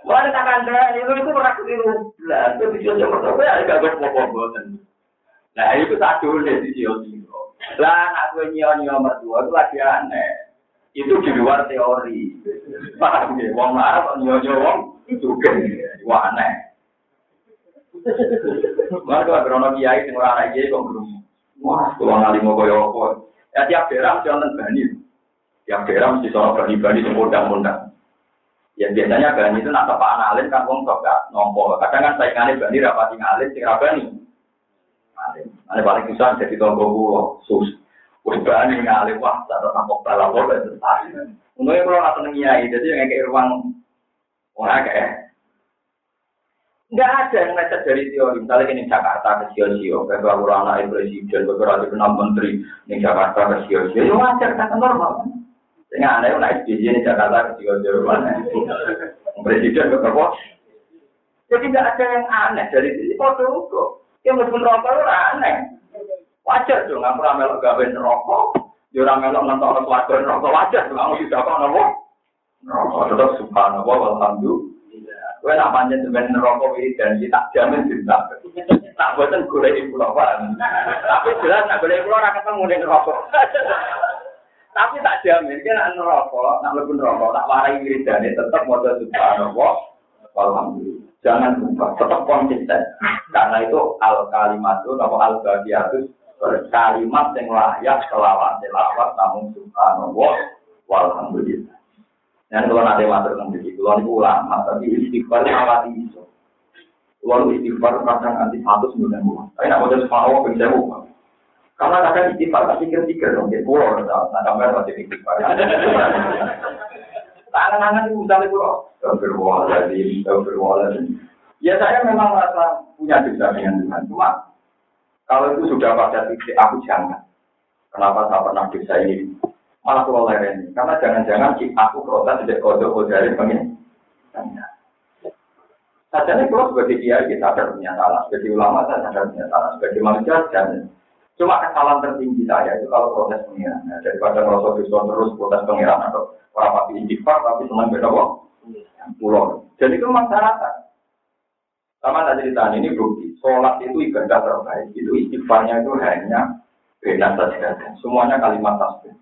Wah, tak kandang itu itu pernah keliru. Lah, itu di Yojo pertama ya agak goblok Nah, itu satu di Yojo. Lah, anak gue nyio-nyio mertua itu lagi aneh. Itu di luar teori. Paham ya? Wong marah, nyio-nyio wong, kan. Wah, aneh. Mana kalau berono kiai sing ora ana kiai kok belum. Wah, kalau ngali mau koyo apa. Ya tiap daerah wonten bani. Tiap daerah mesti soal bani-bani sing undang-undang. Ya biasanya bani itu nak tepak analis kan wong kok gak nompo. Kadang kan saingane bani rapati ngalis sing rabani. Ada paling susah jadi tonggo kulo sus. Wis bani ngalih wah tak tampok dalam kok. Untungnya kalau nggak seneng jadi yang kayak ruang wah kayak Enggak ada yang lecet dari teori. Misalnya ini Jakarta ke Sio-Sio, beberapa anak presiden, beberapa kenal menteri di Jakarta ke Sio-Sio, itu wajar, kata normal. Sehingga aneh naik di sini Jakarta ke Sio-Sio, presiden beberapa. Jadi enggak ada yang aneh dari sini. Kok kok? Ya meskipun rokok itu aneh. Wajar dong, aku ramelok gawe rokok. Ya ramelok nonton warga rokok wajar. Kamu tidak kok nopo. Rokok tetap subhanallah, alhamdulillah. Gue nak panjang sebenarnya neraka dan tak jamin cinta. Tak buatan gue ibu lopan. Tapi jelas nak boleh pulau orang ketemu di neraka. Tapi tak jamin, kan neraka, nak lebih neraka, tak warai wiridane tetap mau subhanallah, alhamdulillah. Jangan lupa, tetap konsisten. Karena itu al kalimat itu, atau al bagiatus, kalimat yang layak selawat selawat namun subhanallah, walhamdulillah. Dan kalau nanti masuk ke sini, kalau itu ulama, tapi istighfar awal itu. Kalau istighfar kadang anti satu sembilan bulan. Tapi nak mau jadi subhanallah, bisa bukan. Karena kadang istighfar tak pikir-pikir dong, kayak pulau, nah sampai masih istighfar. Tangan-tangan itu misalnya pulau, Astagfirullahaladzim, Astagfirullahaladzim. Ya saya memang merasa punya dosa dengan Tuhan. Cuma kalau itu sudah pada titik aku jangan. Kenapa saya pernah dosa ini? Malah pulau ini. Karena jangan-jangan aku protes tidak kodok kodari pengen. Saja ini kalau sebagai kiai kita ada punya salah, sebagai ulama saya ada punya salah, sebagai manusia jangan. Cuma kesalahan tertinggi saya itu kalau protes pengiran. Ya, daripada merasa dosa terus protes pengiran atau orang pasti istighfar tapi senang beda kok. Pulau. Jadi itu masyarakat. Sama tak cerita ini bukti. Sholat itu ibadah terbaik. Itu istighfarnya itu hanya beda saja. Semuanya kalimat tasbih.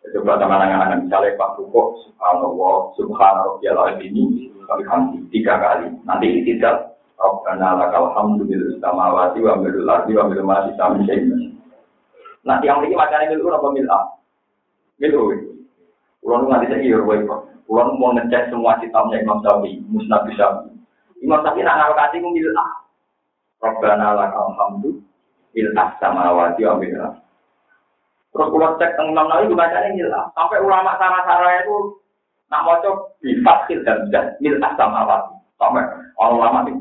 Coba teman-teman misalnya Pak Rukuk, Subhanallah, Subhanallah, ini kali tiga kali. Nanti tidak Rabbana lakal hamdu bil samawati wa bil ardi wa bil ma sami Nah, yang ini macamnya milu apa mil a? Milu. Kulo nganti saiki yo wae kok. Kulo mau ngecek semua kitabnya Imam Syafi'i, Musnad Syafi'i. Imam Syafi'i nak ngalokasi ku mil a. Rabbana lakal hamdu bil samawati wa bil ardi. Terus kulo cek teng Imam Nawawi bacanya mil a. Sampai ulama sana-sana itu nak maca bi fathil dan mil samawati. Sampai orang lama di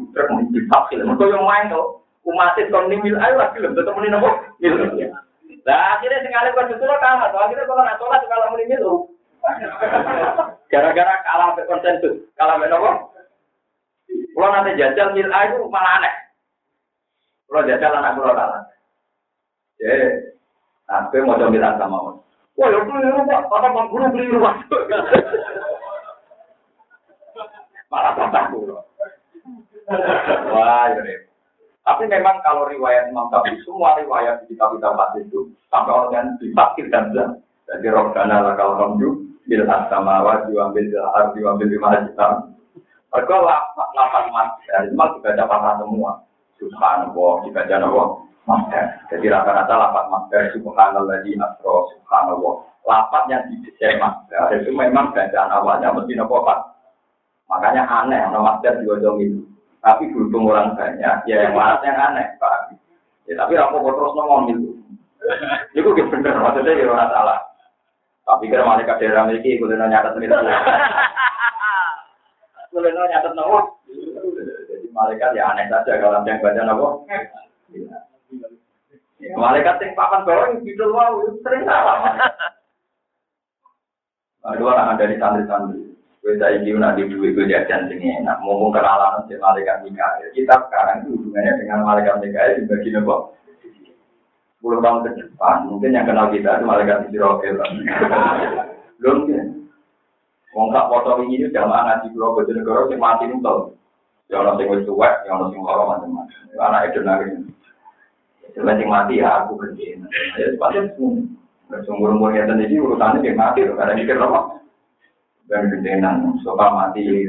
di vaksin. Mereka yang main tuh, umatin kon nimil ayo lagi loh, tetap ini nopo. Nah akhirnya sekali pas itu kalah, tuh akhirnya kalau nggak sholat kalau mau itu. Gara-gara kalah be konsensus, kalah be nopo. Kalau nanti jajal mil ayo malah aneh. Kalau jajal anak kalau kalah. Sampai mau coba sama Wah, ya keliru pak, apa guru keliru pak. malah tambah pulau. Wah, ya Tapi memang kalau riwayat Imam Syafi'i semua riwayat di kitab-kitab hadis itu sampai orang yang difakir dan jelas. Jadi Robbana lakal hamdu bil asama wa diambil bil ardi wa bil hitam. Mereka lapat lapat mas, semua dibaca patah semua. Subhanallah, dibaca nawa. Master. Jadi rata-rata lapat master subhanallah di asro subhanallah. Lapat yang didesain master itu memang bacaan awalnya mesti nopo Makanya aneh, orang master juga dong itu. Tapi berhubung orang banyak, ya yang mana yang aneh, Pak. Ya, tapi mau terus ngomong itu. Itu gitu bener, maksudnya ya orang salah. Tapi kira malaikat daerah memiliki, gue nyatet itu. Gue nyatet nopo. Jadi malaikat ya aneh saja kalau yang baca nopo. Ya, malaikat yang papan bawah gitu wow, sering salah. Ada orang dari santri-santri. Gue saya ingin nanti duit gue jajan sini enak. Ngomong kenalan si malaikat Mikael. Kita sekarang itu hubungannya dengan malaikat Mikael di bagian apa? Sepuluh tahun ke depan, mungkin yang kenal kita itu malaikat Israel. Belum ya. Wong tak foto ini jamaah ngaji pulau Bojonegoro sing mati nuntul. Ya orang sing wis tuwek, ya orang sing lara macam-macam. Anak itu nari. Sing mati ya aku kerja. Ya sepatutnya semua. Sumur-umur yang tadi urusannya dia mati, karena mikir apa? dan gendenan soal mati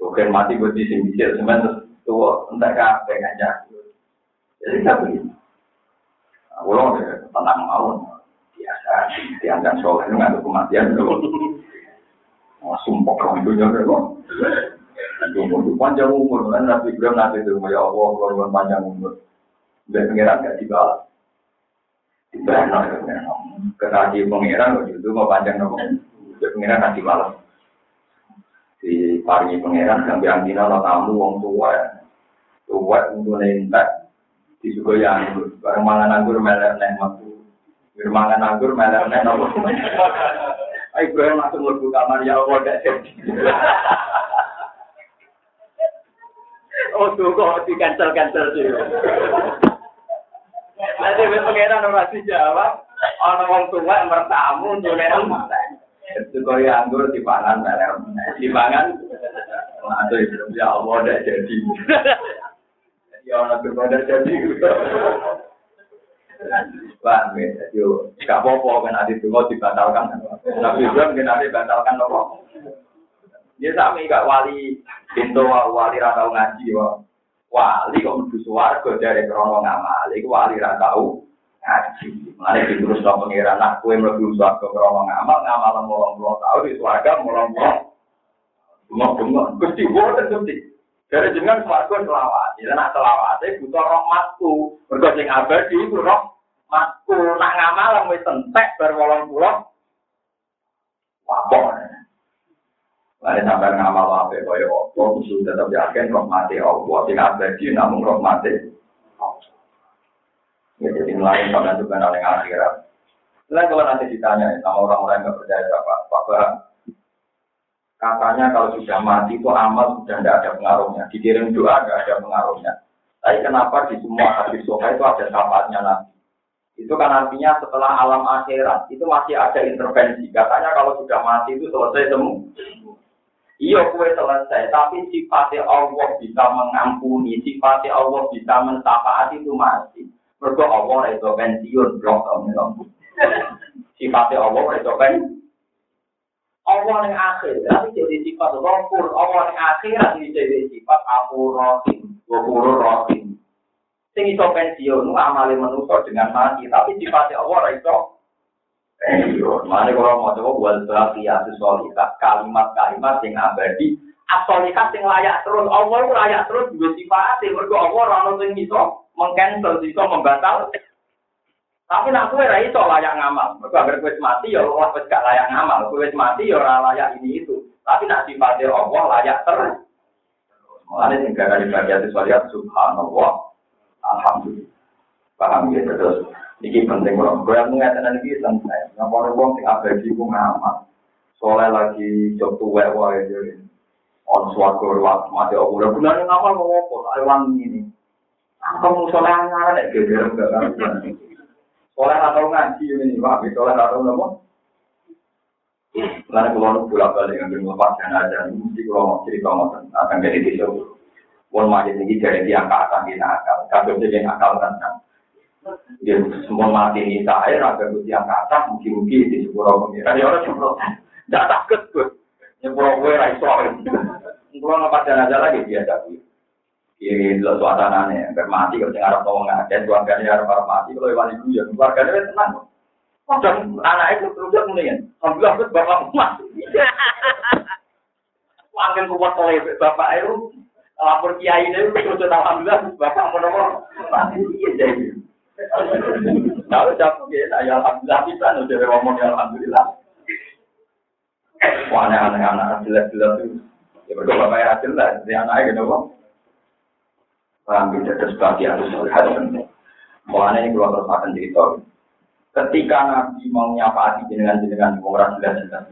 bukan mati buat di sini sebentar tua entah kapan ngajak jadi tak begini ulang deh tenang mau biasa dianggap soal itu nggak ada kematian dulu sumpah kamu itu nyampe kok umur panjang umur kan nabi Ibrahim nanti itu ya Allah panjang umur dan pengiran gak dibalas dibalas kerajaan pengiran itu mau panjang nopo pengiran nanti balas di paringi pangeran gambi angina no tamu wong tua. Tua untuk nentak di juga yang bareng mangan anggur melek neng waktu mangan anggur melek neng apa Ayo gue langsung lebu kamar ya Allah gak jadi. Oh tuh kok di cancel cancel sih. Nanti pengeran orang dijawab, orang wong tua mertamu nentak. Itu kaya anggur di pangan meler. Di pangan. Aduh, ya Allah, udah jadi. Ya Allah, udah jadi. Wah, yo, gak apa-apa kan adi tunggu dibatalkan. Nabi Ibrahim kan adi batalkan apa? Dia sami gak wali pintu wali ratau ngaji wa. Wali kok mlebu swarga dari krono ngamal, iku wali ra tau ngaji. Mulane diterus nang pengiran nak kowe mlebu swarga krono ngamal, ngamal 80 tahun di swarga 80. Ngomong, Gusti boten Gusti. Dari jenengan swarga selawat. Ya nak selawate butuh rahmatku. Mergo sing abadi iku rahmatku. Nak ngamal wis entek bar 80. Wah, Lalu sampai ngamal apa kaya apa, musuh tetap yakin rahmati Allah. Sing abadi namun rahmati Ya, jadi lain sampai juga yang akhirat. Lalu kalau nanti ditanya sama orang-orang yang percaya apa, Bapak, katanya kalau sudah mati itu amal sudah tidak ada pengaruhnya. Dikirim doa nggak ada pengaruhnya. Tapi kenapa di semua hadis sofa itu ada syafaatnya nanti? Itu kan artinya setelah alam akhirat itu masih ada intervensi. Katanya kalau sudah mati itu selesai semua. Iya kue selesai, tapi sifatnya Allah bisa mengampuni, sifatnya Allah bisa mentaati itu masih. Mereka Allah itu pensiun, blok tahun Sifatnya Allah itu kan Allah yang akhir, tapi jadi sifat rohur, Allah yang akhir, ini jadi sifat aku rohim, wahuru rohim. Sing iso pensiun, amali manusia dengan mati, tapi sifatnya Allah itu mana kalau mau coba buat bahagia solihah, kalimat-kalimat yang abadi, asolihah yang layak terus, Allah itu layak terus juga sifat, mereka Allah orang yang bisa mengcancel, bisa membatal. Tapi nak kue rai itu layak ngamal, agar kue mati ya Allah kue gak layak ngamal, kue mati ya orang layak ini itu. Tapi nak sifatnya Allah layak terus. Mulanya tinggal dari bahagia solihah, subhanallah, alhamdulillah. Paham ya terus. Iki penting kalau gue mengatakan lagi santai. Nggak boleh uang sing abadi gue ngamat. Soalnya lagi jauh tua wae jadi. On suatu waktu mati aku udah benar ngamal mau apa? Awan ini. Kamu soalnya ngalah deh geger enggak kan? Soalnya atau ngaji ini pak. Soalnya atau mau. Lalu kalau pulang balik ngambil lepas dan aja, mesti kalau mau cerita mau akan jadi disebut. Wong majid ini jadi diangkat di nakal, kabel jadi nakal kan. Ya, semua mati ini saya, raga gue yang kata, mungkin-mungkin di sepuluh pengiran. Ya orang cuma, tidak takut gue. Nyepuluh gue raiso. Kalau nggak aja lagi, biasa gue. Ini lo suasananya, bermati, kalau tinggal orang ngomong aja, keluarganya harus mati, kalau iwan ibu ya, keluarganya tenang. Dan anak itu terus kemudian, alhamdulillah gue bapak emas. Makin kuat oleh bapak itu, lapor kiai itu terus alhamdulillah bapak mau nomor. Iya jadi. Kalau jatuh ya, ya alhamdulillah bisa udah ngomong ya alhamdulillah. Wah aneh-aneh anak jelas-jelas itu. Ya berdua bapak ya jelas, jadi anaknya gitu kok. Paham bisa terus bagian harus melihat penting. Mulanya ini keluar terus akan cerita. Ketika Nabi mau nyapa hati jenengan-jenengan di orang jelas-jelas.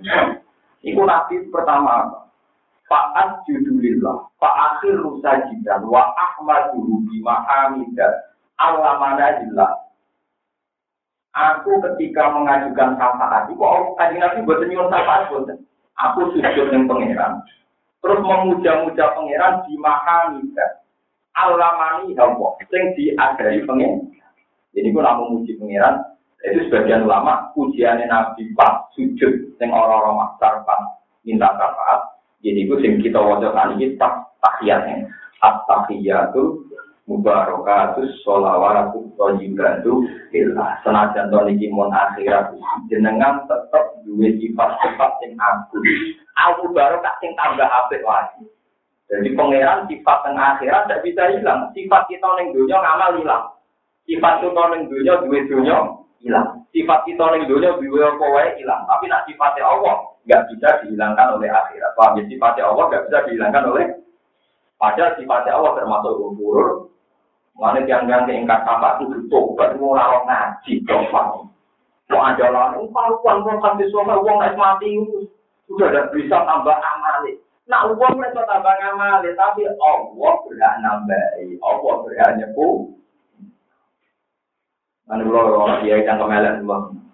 Itu Nabi pertama? Fa'at judulillah, fa'akhir rusajidan, wa ahmaduhu bima hamidah, Allah mana. Aku ketika mengajukan syafaat, Allah tadi nabi buat nyuwun syafaat. Aku sujud dengan pangeran. Terus memuja-muja pangeran di mahamida. Allah mani hawa, sing diadari pangeran. Jadi aku namun muji pangeran, itu sebagian ulama pujiannya nabi pak sujud sing orang-orang maksar pak minta syafaat. Jadi itu sing kita wajah tadi kita tahiyatnya. At-tahiyatu mubarakatus sholawatu thayyibatu billah senajan to niki mon akhirat. Jenengan tetep duwe sifat sifat sing agung. Aku baru tak sing tambah apik lagi. Jadi pangeran sifat teng akhirat tidak bisa hilang. Sifat kita ning dunia ngamal hilang. Sifat kita ning dunia duwe dunia hilang. Sifat kita ning dunia duwe apa wae hilang. Tapi nak sifatnya Allah nggak bisa dihilangkan oleh akhirat. Paham ya? Sifatnya Allah nggak bisa dihilangkan oleh Padahal sifatnya Allah termasuk umur, Mana yang keingkat apa itu tobat mau larang ngaji coba. Mau ada lalu paruan mau sampai suami uang naik mati sudah ada bisa tambah amali. Nah uang mereka tambah amali tapi Allah berhak nambahi, Allah berhak nyepu. Mana kalau orang dia yang kemelan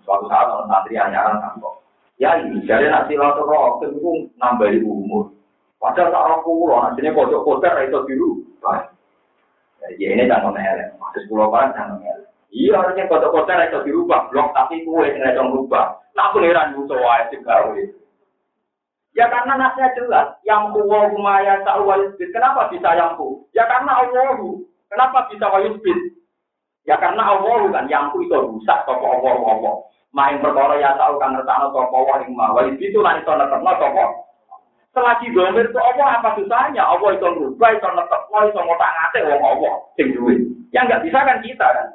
suatu saat orang santri anyaran kantor. Ya ini jadi nanti lalu roh itu nambahi umur. Padahal tak orang pulau, nantinya kocok-kocok itu biru. Ya ini jangan elek. Maksud pulau kan jangan elek. Iya harusnya kota-kota itu dirubah blok tapi kue yang itu merubah. Nah pangeran musuh wae gawe. Ya karena nasnya jelas, yang kuwa kumaya ta'wa Kenapa bisa yang ku? Ya karena Allah. Kenapa bisa wa Ya karena Allah kan yang ku itu rusak toko Allah Allah. Main perkara ya tahu kan ngertano toko Allah yang mah. Wa itu lan itu nekepno toko. Selagi domir itu Allah apa susahnya? Allah itu merubah, itu nekepno, itu ngotak ngate wong Allah. Sing duwe. Ya enggak bisa kan kita kan.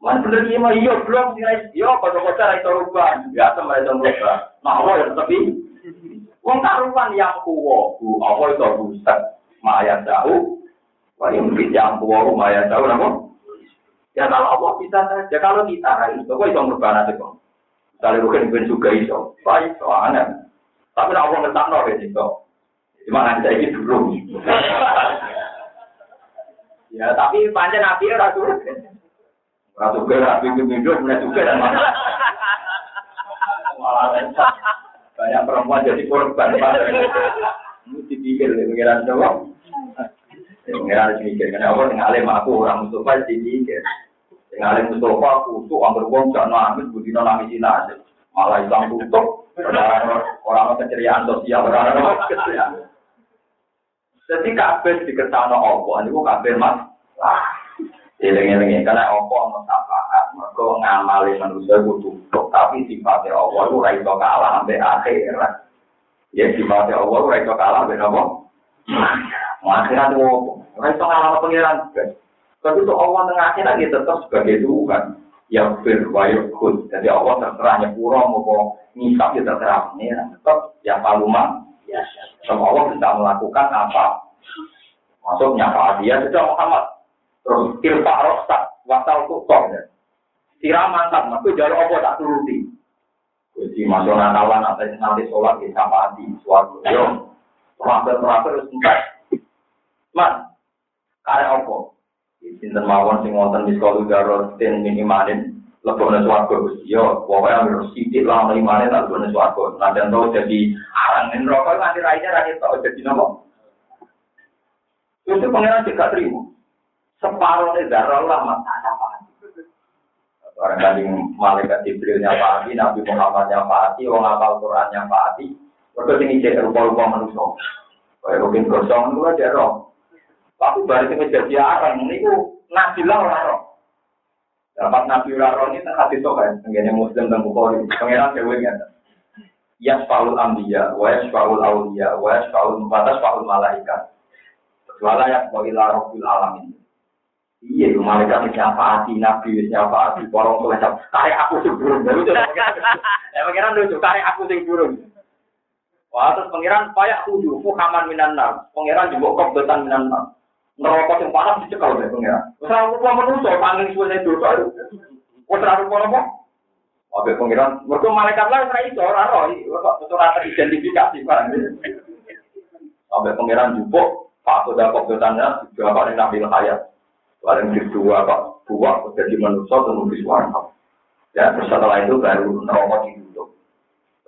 Mana bener iya mah iya belum nilai iya pada kota itu rubah biasa mereka rubah. Nah Allah yang tapi Wong karuan yang kuwo, apa itu rusak? Maya tahu, wah yang yang kuwo, maya tahu nama. Ya kalau Allah bisa saja, kalau kita itu, kok itu merubah nanti kok. Misalnya bukan juga itu, baik soalnya. Tapi kalau Allah ngetak no itu, cuma nanti ini dulu. ya tapi panjang nabi rasul. Ratu gerak, pintu pintu, mulai juga dan malah banyak perempuan jadi korban. Ini dipikir, pengiran coba. Pengiran mikir, kenapa dengan alim aku orang Mustafa dipikir. Dengan alim Mustafa aku tuh ambil uang gak nangis, budi nangis aja. Malah hilang tutup, orang keceriaan sosial, orang keceriaan. Jadi kabeh diketahui Allah, ini kok kabeh mas. Eling-eling karena apa ono syafaat, mergo ngamali manusia kudu tapi sifatnya Allah itu ra iso kalah sampai akhirat. Ya sifatnya Allah ra iso kalah sampai apa? Akhirat itu ra iso kalah pengiran. Tapi itu Allah tengah akhirat dia tetap sebagai Tuhan yang berwayukun. Jadi Allah terserah nyepuro mau ngisap ya terserah. Ini tetap ya paluma. Ya, sama Allah bisa melakukan apa? Maksudnya apa dia sudah Muhammad Terus kirpa rosta, wasal tukok. Sira mantap, tapi jalur apa tak turuti. Jadi masuk nakalan atau nanti sholat di sama hati, suatu yo. Terakhir-terakhir harus entar. Mas, kaya apa? Sinten mawon sing wonten di sekolah garo ten minimalin lebokne swarga Gusti yo pokoke harus sithik lah minimalin tak lebokne swarga nanti to jadi arang rokok nanti raine ra ketok jadi nopo itu pangeran juga terima separuh dari darah lah Orang kali malaikat Jibril nyapati, Nabi Muhammad nyapati, orang apal Quran nyapati. Mereka ini cek rupa-rupa manusia. Kayak mungkin gosong itu aja roh. Tapi balik ini jadi arang, ini ku nabilah orang roh. Dapat nabi roh ini tengah hati sokan, tengganya muslim dan bukhari. Pengiran cewek ya. Yasfaul ambiya, wa yasfaul awliya, wa yasfaul mubatas, faul malaikat. Wala yasfaul ila alamin. Iya, malaikat hati nabi hati porong soleh Tarik aku sing burung. Ya pengiran lucu, tarik aku sing burung. Wah, terus pengiran payah tujuh, fuhaman minan nar. Pengiran juga kok betan minan nar. Neraka sing panas dicekal deh pengiran. Terus aku kok menungso pangling suwe dosa. Kok terlalu apa? Oke pengiran, mereka malaikat lah ora iso ora roh, ora teridentifikasi Pak. Sampai pengiran jupuk, Pak Soda kok betannya juga apa Nabi Hayat. Paling kedua kok buah jadi manusia di suara. Ya, terus setelah itu baru neraka ditutup.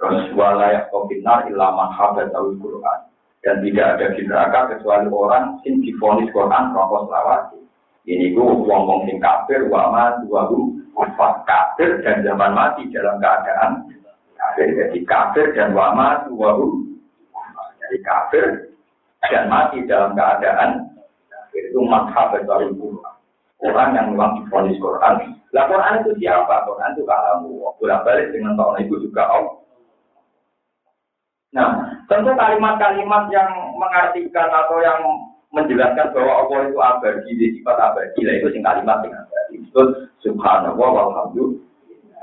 Terus walayak kopinar ilaman habat al Quran. Dan tidak ada di neraka kecuali orang sing difonis Quran rokok selawati. Ini gue ngomong sing kafir, wama, dua kufat kafir dan zaman mati dalam keadaan kafir. Jadi kafir dan wama, dua jadi kafir dan mati dalam keadaan itu mazhab dari Quran. Orang yang memang difonis Quran. Lah Quran itu siapa? Quran itu kalamu. Bolak balik dengan tahun itu juga Allah. Nah, tentu kalimat-kalimat yang mengartikan atau yang menjelaskan bahwa Allah itu abadi, di sifat abadi, itu sing kalimat yang abadi. Itu subhanallah walhamdulillah.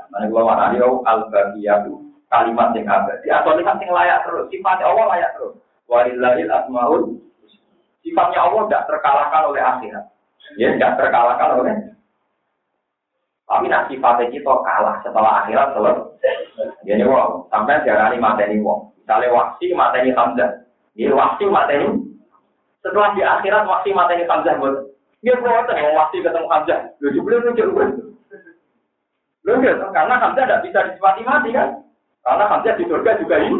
Mana gua dia al itu kalimat yang abadi. Atau kalimat yang layak terus, sifatnya Allah layak terus. Walillahil asmaul Sifatnya Allah tidak terkalahkan oleh akhirat. Ya, tidak terkalahkan oleh. Tapi nak sifatnya kita kalah setelah akhirat selesai. Jadi wong, sampai jarani mateni wong. Misalnya waksi mateni Hamzah. Ini waksi mateni. Setelah di akhirat waksi mateni Hamzah buat. Dia buatan wong waksi ketemu Hamzah. Lu juga lu juga lu karena Hamzah tidak bisa disifati mati kan? Karena Hamzah di surga juga ini.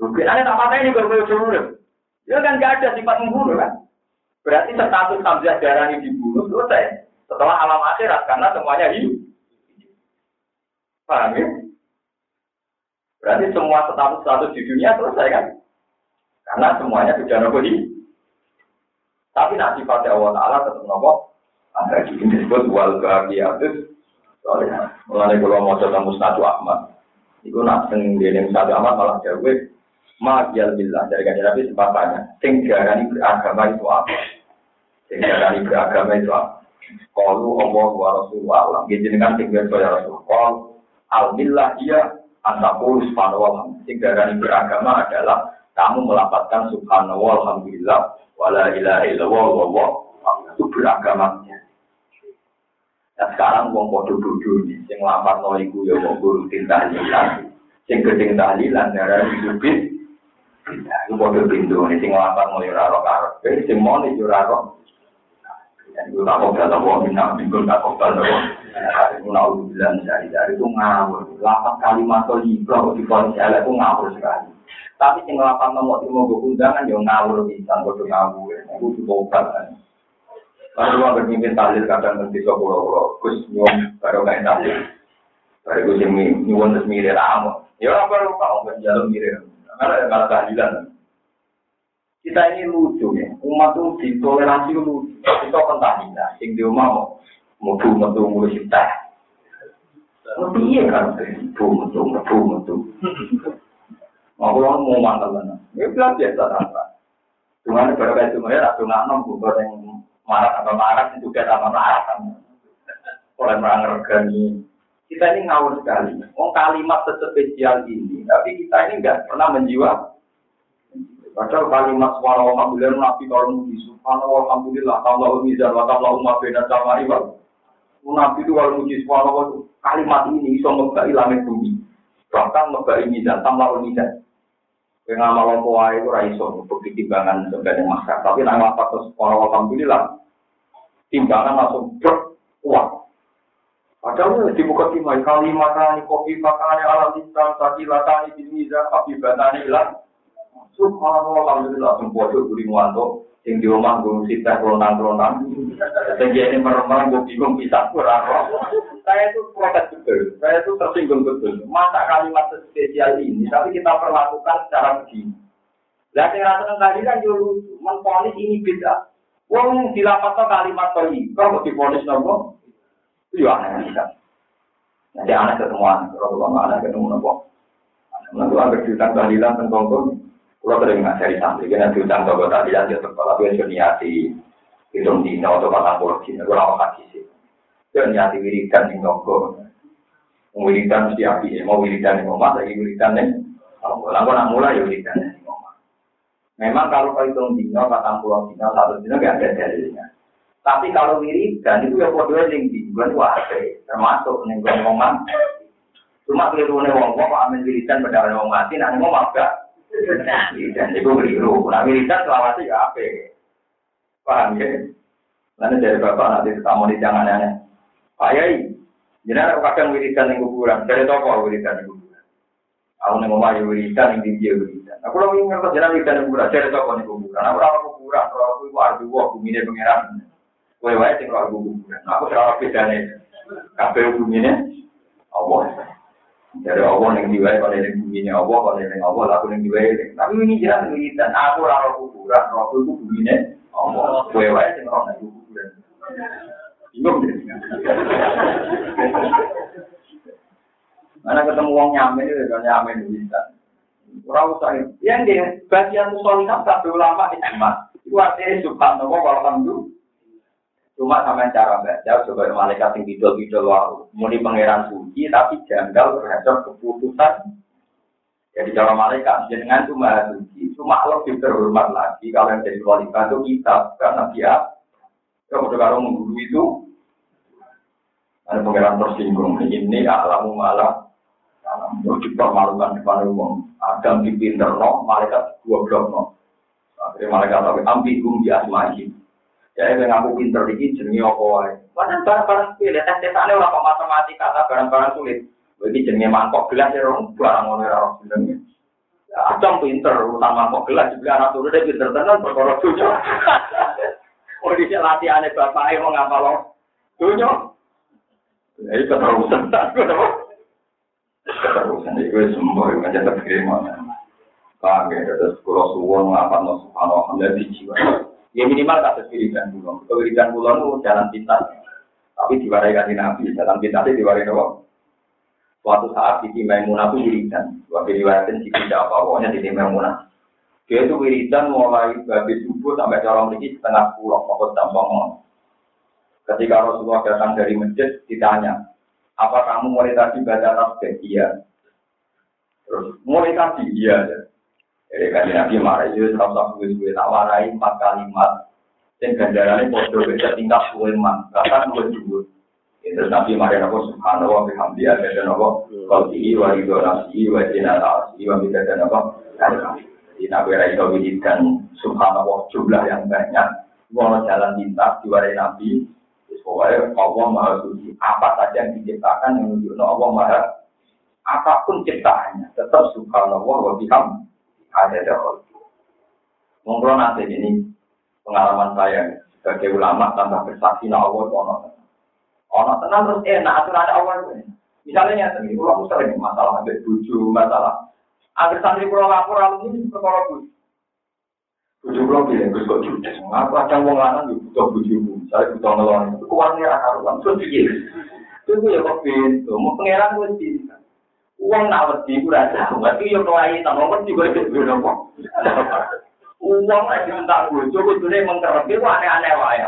Mungkin ada tak mateni baru baru Ya kan gak ada sifat membunuh kan. Berarti status Hamzah darah ini dibunuh selesai. Setelah alam akhirat karena semuanya hidup. Paham ya? Berarti semua status-status di dunia selesai kan? Karena semuanya sudah nopo Tapi nanti pada Allah Ta'ala tetap nopo. Ada di disebut wal bahagiatus. Soalnya, mulai kalau mau coba musnadu Ahmad. Itu nak sing dene musnadu Ahmad malah jauh. Magyal billah dari kanjeng Nabi sebabnya. Sing diarani beragama itu apa? Sing diarani beragama itu apa? Kalau Allah wa Rasulullah, gitu kan tinggal saya Rasul. Al-billah dia Antakul subhanallah. Sing darani beragama adalah kamu melapatkan subhanallah alhamdulillah wala ilaha illallah wa itu beragamanya. Nah sekarang wong podo bodoh nih, sing lapat no iku ya wong guru tahlilan, sing gedeng tahlilan darah hidupin, itu podo pintu nih, sing lapat no yura roh sing mau roh. Nak bilang dari dari itu ngawur. Lapan kalimat elek itu ngawur sekali. Tapi sing lapan nomor ilmu gue undangan ya ngawur bisa bodoh ngawur. Aku juga obat kan. Bermimpin tahlil kadang nanti so pulau-pulau, gus nyuwun baru tahlil. Baru gue nyuwun terus mirip ramu. Ya orang baru kau berjalan mirip. Karena ada tahlilan. Kita ini lucu ya, umat itu ditoleransi lucu. Kita pentahina, sing di rumah mau metu metu mulai kita. Tapi iya kan, metu metu metu metu. Mau mau mantel mana? Ya bilang biasa tanpa. Cuma kalau kayak cuma ya, aku nggak bukan yang marah sama marah itu juga sama marah kan. Oleh merangkani kita ini ngawur sekali. Oh kalimat spesial ini, tapi kita ini nggak pernah menjiwa Padahal kalimat suara alhamdulillah nabi kalau muji subhanallah alhamdulillah kalau mizan wa kalau umat beda sama riwal. Nabi itu kalau muji subhanallah kalimat ini bisa ngebai langit bumi. Bahkan ngebai mizan tambah mizan. Yang ngamal apa itu raiso untuk timbangan sebagai masyarakat. Tapi nama apa subhanallah alhamdulillah timbangan langsung berkuat. Padahal dibuka timai kalimat ini kopi pakane alam lisan sakilatani bil mizan kopi batani ilah Subhanallah, alhamdulillah, langsung bodoh buri muanto, sing di rumah gue sita kelontang kelontang, sing ini meremang gue bingung bisa kurang Saya itu protes betul, saya itu tersinggung betul. Masa kalimat spesial ini, tapi kita perlakukan secara begini. Lah saya rasa tadi kan dulu menfonis ini beda. Wong dilapatno kalimat tadi, kok difonis nopo? Itu ya aneh kan. Jadi anak ketemu anak, kalau anak ketemu nopo. Nanti agar cerita kehadiran tentang kalau sering ngajari santri, kan nanti utang toko tadi dan dia sekolah, gue niati hitung dino atau patang puluh dino, gue lama kasih sih. Gue niati wiridan di toko, wiridan mesti api, mau wiridan di rumah, lagi wiridan nih. Kalau gue nak mulai ya wiridan di rumah. Memang kalau kau hitung dino, patang puluh dino, satu dino gak ada dalilnya. Tapi kalau wiridan itu ya kode yang di gue wah termasuk gue ngomong. Cuma keliru nih ngomong, amin wiridan pada orang mati, nanti mau gak? Dan itu keliru. Nah, wiridan selawasi ya apa? Paham ya? Nanti dari bapak nanti ketemu di jangan aneh. Pak Yai, ada kadang wiridan yang kuburan. Dari toko wiridan yang kuburan. Aku nih mau wiridan yang tinggi wiridan. Aku lagi ngerti jenang wiridan yang kuburan. Dari toko yang kuburan. Aku lama kuburan. Kalau aku itu ardu wah bumi ini pengiran. Kue wae sing kuburan. Aku serah bedanya. Kabeh bumi. Allah. Dari Allah yang diwai kalau yang bumi ini Allah, kalau yang Allah aku yang diwai. Tapi ini jelas dan aku raro kuburan, aku itu bumi ini Allah. Kue wae sing ora nek kuburan. Bingung. Mana ketemu uang nyamen itu kan nyamen bisa. Orang usah yang dia bagian musolihah tak ulama itu mas. Itu artinya subhanallah walhamdulillah. Cuma sama cara baca sebagai malaikat yang bidol-bidol waru. Muni pangeran suci tapi janggal terhadap keputusan. Jadi cara malaikat jenengan maha suci. Cuma lebih terhormat lagi kalau yang jadi khalifah itu kita karena dia kalau kalau mengguru itu ada pangeran tersinggung ini alamu malah untuk dipermalukan depan umum. Adam dipinter no, malaikat dua blok no. Akhirnya malaikat tapi ambigum di asma'i. Ya, yang aku pinter ini jenenge apa wae. Padahal barang-barang sulit, tes tesane ora kok matematika, ta barang-barang sulit. Iki jenenge mangkok gelas ya rong barang ngono ora rong jenenge. Acong pinter utang mangkok gelas juga anak turun dia pinter tenan perkara cucu. Oh di latihan bapak mau ngapa lo? Dunya. Ini keterusan tak? Keterusan itu semua yang aja terkirim Paham ya, terus kalau suwon ngapa no subhanallah di jiwa. Ya minimal tak wiridan pulau. Wiridan pulau itu jalan pintas. Tapi diwarai kasih nabi, jalan pintas itu diwarai doang. Suatu saat di Maimunah itu wiridan. Waktu diwaratin di tidak apa pokoknya di Maimunah. Dia itu wiridan mulai dari subuh sampai cara ini setengah pulau, pokok tampang Ketika Rasulullah datang dari masjid, ditanya, apa kamu mulai tadi baca tasbih? Iya. Terus mulai tadi, iya. Jadi kan Nabi marah itu serap serap gue gue tak warai empat kalimat. Dan ganjarannya bodoh beda tingkat gue man, bahkan gue dulu. Terus Nabi marah aku subhanallah bihamdi ada dan apa kalbi wa ridho nafsi wa jina nafsi wa bida dan apa. Jadi Nabi Rai dan subhanallah jumlah yang banyak. Mau jalan pintas diwarai Nabi. Pokoknya Allah Maha Suci. Apa saja yang diciptakan yang menunjukkan Allah Maha apa pun ciptaannya tetap subhanallah wa bihamdi ada dahulu. Mungkin nanti ini pengalaman saya sebagai ulama tanpa bersaksi na Allah ono ono tenang terus enak aturan Allah Misalnya sendiri, pulau sering masalah ada buju masalah. Agar santri pulau lapor lalu ini perkara buju. Buju pulau bilang terus kok judes. Aku ada wong lanang juga butuh buju. Saya butuh ngelon. Itu uangnya raka ruang. Terus. Itu ya kok pintu. Mau pangeran gue sih. Uang nak wedi ku ra jauh, berarti yo kelai sama wedi kok duwe nopo. Uang lagi minta bojo kudune mengkerepi ku aneh-aneh wae.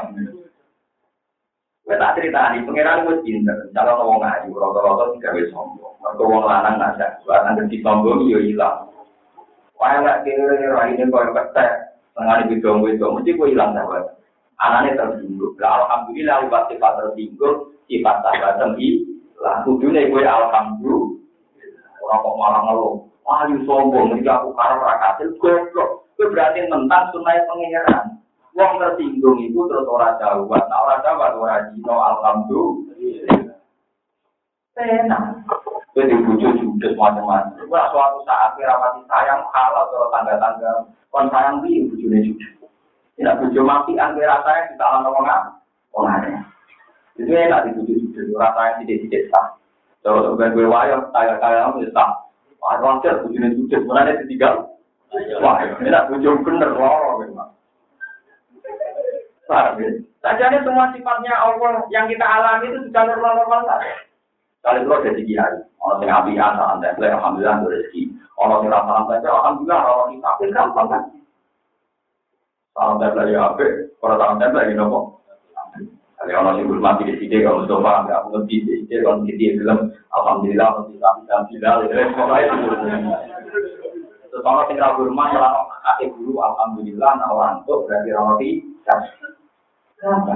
Kowe tak critani pangeran wis pinter, calon wong ayu rata-rata digawe sombong. Mergo wong lanang nggak ada, buat nanti disombong yo ilang. Wae lek kene raine koyo ketek, tengah di bidong itu mesti kowe ilang sahabat. Anaknya tersinggung. Lah alhamdulillah lewat sifat tersinggung, sifat sahabat lah kudune kowe alhamdulillah Orang kok malah ngeluh. Wah, you sombong, ini aku karena rakatil, goblok. Itu berarti tentang sunai pengeran. Wong tersinggung itu terus orang Jawa. Nah, orang Jawa, orang Jino, Alhamdulillah. Tenang. Itu dibujuk judes macam-macam. Wah, suatu saat kira mati sayang, halal kalau tangga-tangga. Kon sayang di bujune judes. Tidak bujuk mati, angkira sayang, kita alam ngomong Orang Itu enak dibujuk judes. Rasa yang tidak-tidak sah. Kalau sebagai gue wayang, kaya-kaya kamu ya. Wah, wajar, bujurnya mana ada tiga. Wah, ini tak bujur bener, loro memang. Paham ya? Semua sifatnya Allah yang kita alami itu sudah normal-normal saja. Kali itu tiga hari. Orang yang api asa, anda alhamdulillah ada rezeki. Orang yang rasa anda alhamdulillah orang yang sakit gampang kan. Salam tempel ya apa? Orang tempel lagi nopo. Kalau orang yang mati di sini, kalau Alhamdulillah, Alhamdulillah, Alhamdulillah. Terus orang yang kalau guru, Alhamdulillah, orang itu berarti roti. Kenapa?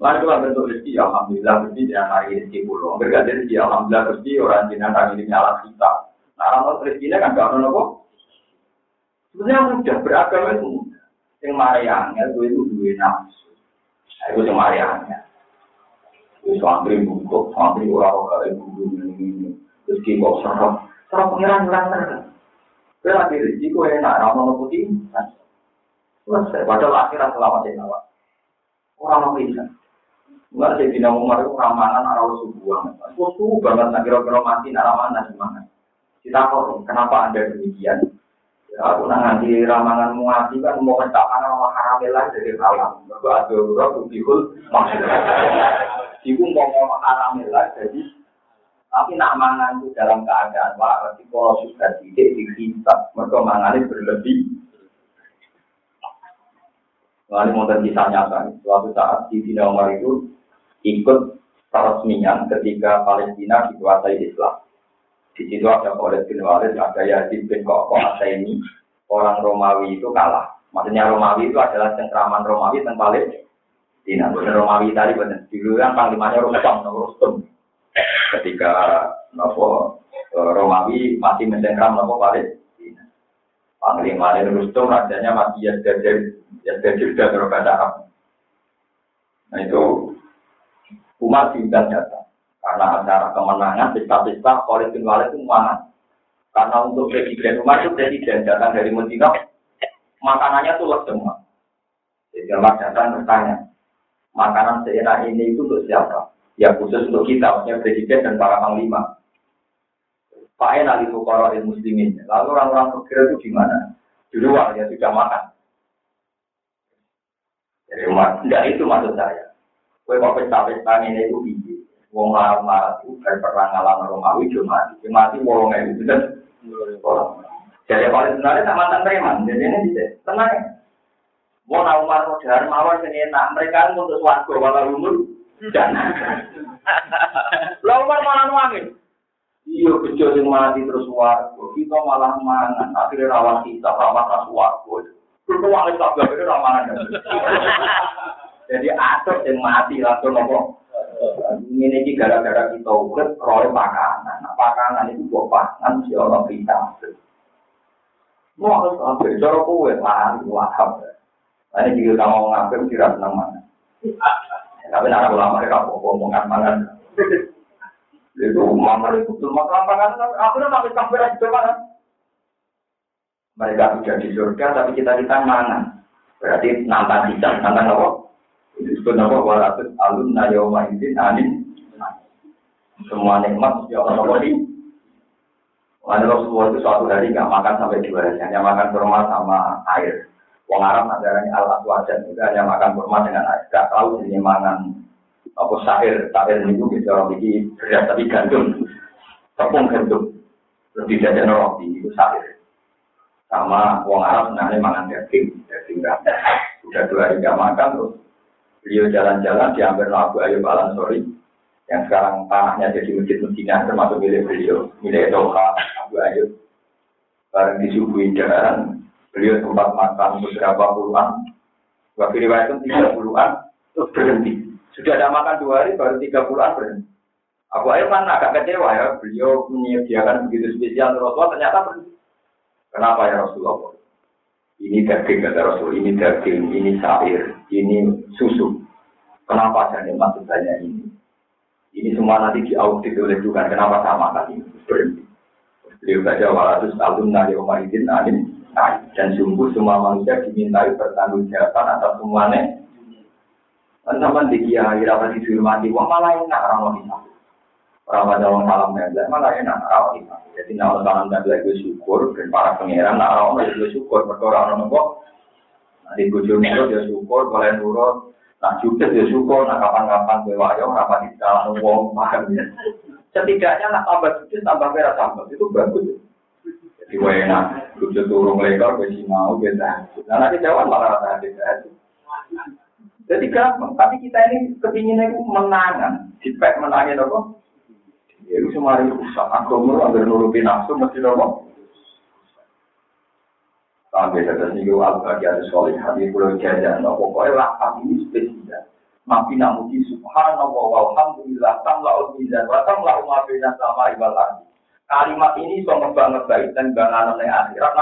Lalu itu bentuk Alhamdulillah, rezeki yang rezeki pulau. Rezeki, Alhamdulillah, rezeki orang hari ini kita. Nah, orang kan ada. Sebenarnya mudah, beragama itu. Yang dua nafsu. Itu cuma aneh. Itu santri bungkuk, santri orang-orang yang bungkuk ini. Terus kita serap, serap pengiran ngerasa. Kita lagi risiko enak, ramal putih. Selesai, padahal akhirat selamat ya nawa. Orang mau bisa. Enggak sih, tidak mau itu ramalan arah subuhan. Aku subuh banget, nak kira-kira mati, nak ramalan gimana. Kita kok, kenapa ada demikian? Aku nang nganti ramangan muati kan mau mentak mana mau haramilah dari alam. Mergo ada ora bukul maksudnya. Iku mau mau haramilah jadi tapi nak mangan itu dalam keadaan waras di kalau sudah tidak dihisap, mereka mangan berlebih. Lalu mau kisah nyata, suatu saat di Umar itu ikut peresmian ketika Palestina dikuasai Islam. Di situ ada Khalid bin Walid, ada Yazid bin Koko, ini. Orang Romawi itu kalah. Maksudnya Romawi itu adalah cengkraman Romawi yang paling Dina. Bukan Romawi tadi, benar. Dulu kan panglimanya Rustam, Rustum. Ketika nopo eh, Romawi masih mencengkram nopo Panglima Rustum, rajanya masih Yazid Yazid dan Arab. Nah itu Umar diundang datang. Karena acara kemenangan, pesta-pesta, oleh Walid itu mana? Karena untuk presiden Umar itu presiden datang dari Medina, makanannya tuh semua. Jadi Allah datang bertanya, makanan seenak ini itu untuk siapa? Ya khusus untuk kita, maksudnya presiden dan para panglima. Pak Enak itu kalau muslimin. Lalu orang-orang fakir itu gimana? Di luar ya sudah makan. Jadi tidak itu maksud saya. Kue mau pesta-pesta ini itu Wong marah itu dari perang alam Romawi cuma mati. Mati wong itu dan Jadi kalau sebenarnya tak mantan preman. Jadi ini bisa tenang. Nak Umar Modar mawar sini enak. Mereka untuk suatu walau umur dan. Lalu Umar malah nuangin. Iya bejo sing mati terus warga. Kita malah mangan. Akhirnya rawan kita rawan ras warga. Terus uang itu agak beda ramangan. Jadi atur yang mati langsung nopo. Ini ini gara-gara kita urut roy pakanan. Nah, pakanan itu buat pangan si orang kita. Mau harus ambil cara kue lari wahab. Ini juga kamu ngapir tidak senang mana. Tapi nak ulama mereka ngomong mangan. Itu mangan itu belum makan pangan. Aku udah sampai sampai di mana? Mereka sudah di surga, tapi kita kita mangan. Berarti nantang kita, nantang apa? Disebut apa? Walaupun alun nayoma ini anin. Semua nikmat ya Allah Allah Lalu Rasulullah itu suatu hari nggak makan sampai dua hari, hanya makan kurma sama air. Wong Arab ajarannya al aswajan juga hanya makan kurma dengan air. Gak tahu jenis mangan apa sahir, sahir itu bisa memiliki beras tapi gandum, tepung gandum. Lebih dari roti itu sahir. Sama wong Arab sebenarnya mangan daging, daging ganda. Sudah dua hari gak makan terus beliau jalan-jalan diambil Abu Ayub Al Ansori yang sekarang tanahnya jadi masjid Medina termasuk milik beliau, milik Doha Abu Ayub. Bareng disuguhi jalan, Beliau sempat makan beberapa puluhan, waktu riwayat tiga puluhan, terus berhenti. Sudah ada makan dua hari, baru tiga puluhan berhenti. Abu Ayyub kan agak kecewa ya, beliau menyediakan begitu spesial Rasulullah, ternyata berhenti. Kenapa ya Rasulullah? Ini daging kata Rasul, ini daging, ini sair, ini susu. Kenapa saya maksud banyak ini? Ini semua nanti diaudit oleh Tuhan. Kenapa sama ini? Berhenti. Beliau baca walatus alun nari umaridin alim dan sungguh semua manusia dimintai bertanggung jawaban atas semuanya. Sama di kiai rapat dihormati, wah malah enak orang wanita. Orang pada orang salam dan malah enak orang wanita. Jadi nak salam dan lagi syukur dan para pangeran nak orang lagi syukur berdoa orang nopo. Nanti bujur nurut dia syukur, boleh nurut. Nah juga dia syukur, nah kapan-kapan bewayo, rapat di dalam wong paham ya. Setidaknya nak tambah sujud, tambah merah tambah itu bagus. Jadi enak, lucu turun lekor, besi mau, beda. Nah nanti jawab malah beda. Jadi gampang, tapi kita ini kepinginnya itu menangan. Dipek menangin apa? Ya itu semua itu rusak. Agama agar nuruti nafsu mesti apa? Sampai kata sini ada solid hati pulau jajan. Nah, pokoknya ini spesial. Namuji subhanallah walhamdulillah mizan wa sama ardi. Kalimat ini ngebang baik dan banganan yang akhirat.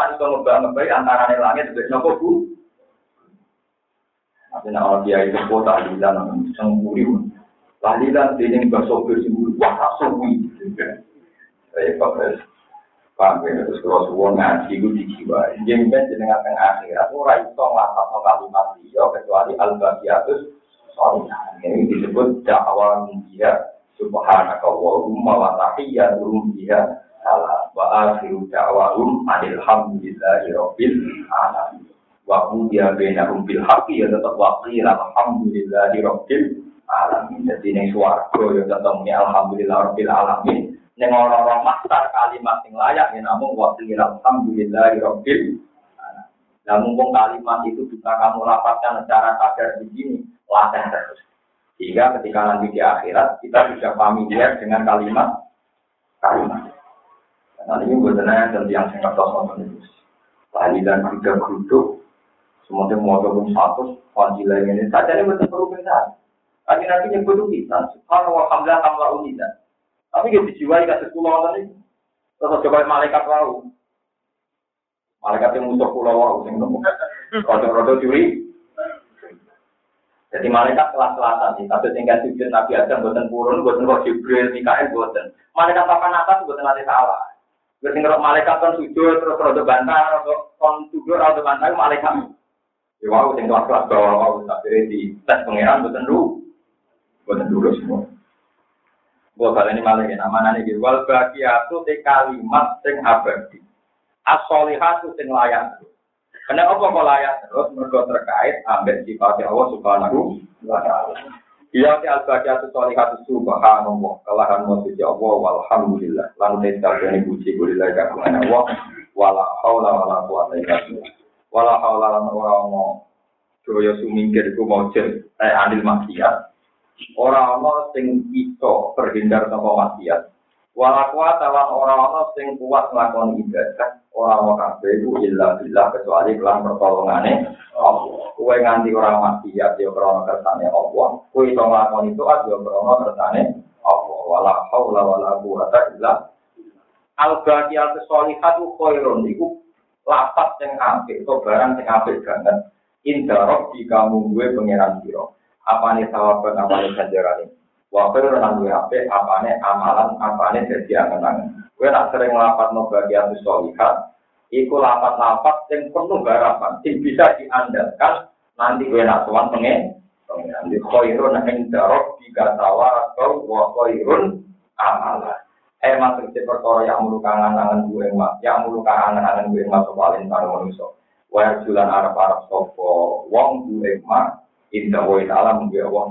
Langit bu. Tapi nak orang dia itu kota di dalam semburi. Tahlilan ini gak sopir semburi. Wah, tak. Saya pakai Paham ya, terus kalau semua ngaji itu di jiwa. Jadi kan jenengan tengah akhirat, orang itu ngelapat kalimat dia kecuali al-baqiyatus. Ini disebut dakwah dia subhanaka Allahumma wa tahiyyatuhum biha salam wa akhiru da'wahum alhamdulillahi rabbil alamin. Wa hudiya bainahum bil haqqi ya tetap wa qila alhamdulillahi rabbil alamin. Jadi ning swarga ya tetap alhamdulillah rabbil alamin ning ora-ora maktar kalimat sing layak ya namung wa qila alhamdulillahi rabbil Nah, mumpung kalimat itu bisa kamu lapatkan secara sadar begini, latih terus. Sehingga ketika nanti di akhirat kita sudah familiar dengan kalimat kalimat. Nah ini benar dan yang saya katakan menulis. Tahlilan tiga geruduk, semuanya mau pun satu, fadilah ini saja ini betul perlu benar. Tapi nanti nyebut kita, subhanallah, alhamdulillah, kita. Tapi kita dijiwai kasih pulau tadi, terus coba malaikat lalu. Malaikat yang musuh pulau wau, sing nemu. Rodo-rodo curi, jadi malaikat kelas-kelasan sih. Tapi tinggal sujud Nabi Adam buatan purun, buatan roh Jibril, Mikael buatan. Malaikat papan atas buatan nanti salah. Berarti kalau malaikat kan sujud terus rodo bantah, rodo kon sujud rodo bantah malaikat. Ya wow, sing kelas-kelas bawah wow, tapi di tes pangeran boten dulu. Boten dulu semua. Gua kali ini malah ya, nama nani gitu. Wal bagiatu te kalimat sing abadi. As-solihatu sing layak. Karena apa kok layak terus mergo terkait ambek sifat Allah Subhanahu wa taala. Iya ti al-bagiatu solihatu subhanallah. Kalahan musuh Allah walhamdulillah. Lan te sakjane puji kulilah kagungan Allah. Wala haula wala quwata illa billah. wala haula lan ora ono daya sumingkir iku mojel eh anil maksiat ora ono sing iso terhindar saka maksiat. Wala kuat lan ora ono sing kuat nglakoni ibadah. Ora ono kabeh iku illa billah kecuali kelan pertolongane Allah. Kowe nganti ora maksiat ya krana kersane Allah. Kowe iso nglakoni itu aja krana kersane Allah. Wala haula wala quwata illa al-baqiyatu sholihatu khairun iku lapat apik atau barang yang apik banget. Indarok di kamu gue pangeran siro apa nih sawaban nih ganjaran ini waktu itu nang gue apik apa nih amalan apa nih jadi angan-angan gue nak sering lapat no bagian solihat iku lapat-lapat yang penuh garapan yang bisa diandalkan nanti gue nak tuan pengen. Pengen di khairun jika tawar atau wa khairun amalan. Eh masuk di perkara yang mulu kangen-kangen gue mak, yang mulu kangen-kangen gue mak paling karo manusia. Wah jualan arab-arab sopo, wong gue mak, indah wa alam gue wong.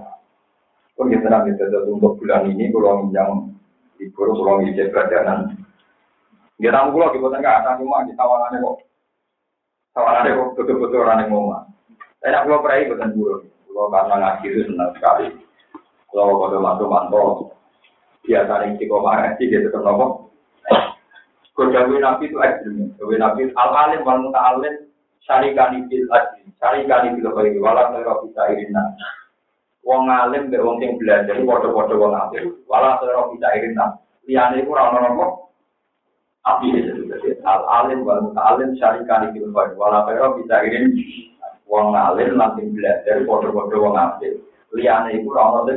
Pun kita nanti tetap untuk bulan ini, kalau yang libur, kalau ngisi pelajaran. Dia tamu pulau di kota nggak ada di tawangannya kok. Tawangannya kok betul-betul orang yang ngomong. Saya nak pulau perai bukan pulau. Pulau karena ngaji itu senang sekali. Kalau kalau masuk mantau, biasa nih di koma sih dia tetap nopo. Kodawi nabi itu ekstrim. Kodawi nabi al alim wal alim syarikani bil ajri, syarikani bil khairi wala tera bisa irina. Wong alim be wong sing belajar padha-padha wong alim, wala tera bisa irina. Liyane iku ora ono nopo. Api itu al alim wal muta alim syarikani bil khairi wala tera bisa irina. Wong alim lan sing belajar padha-padha wong alim. Liyane iku ora ono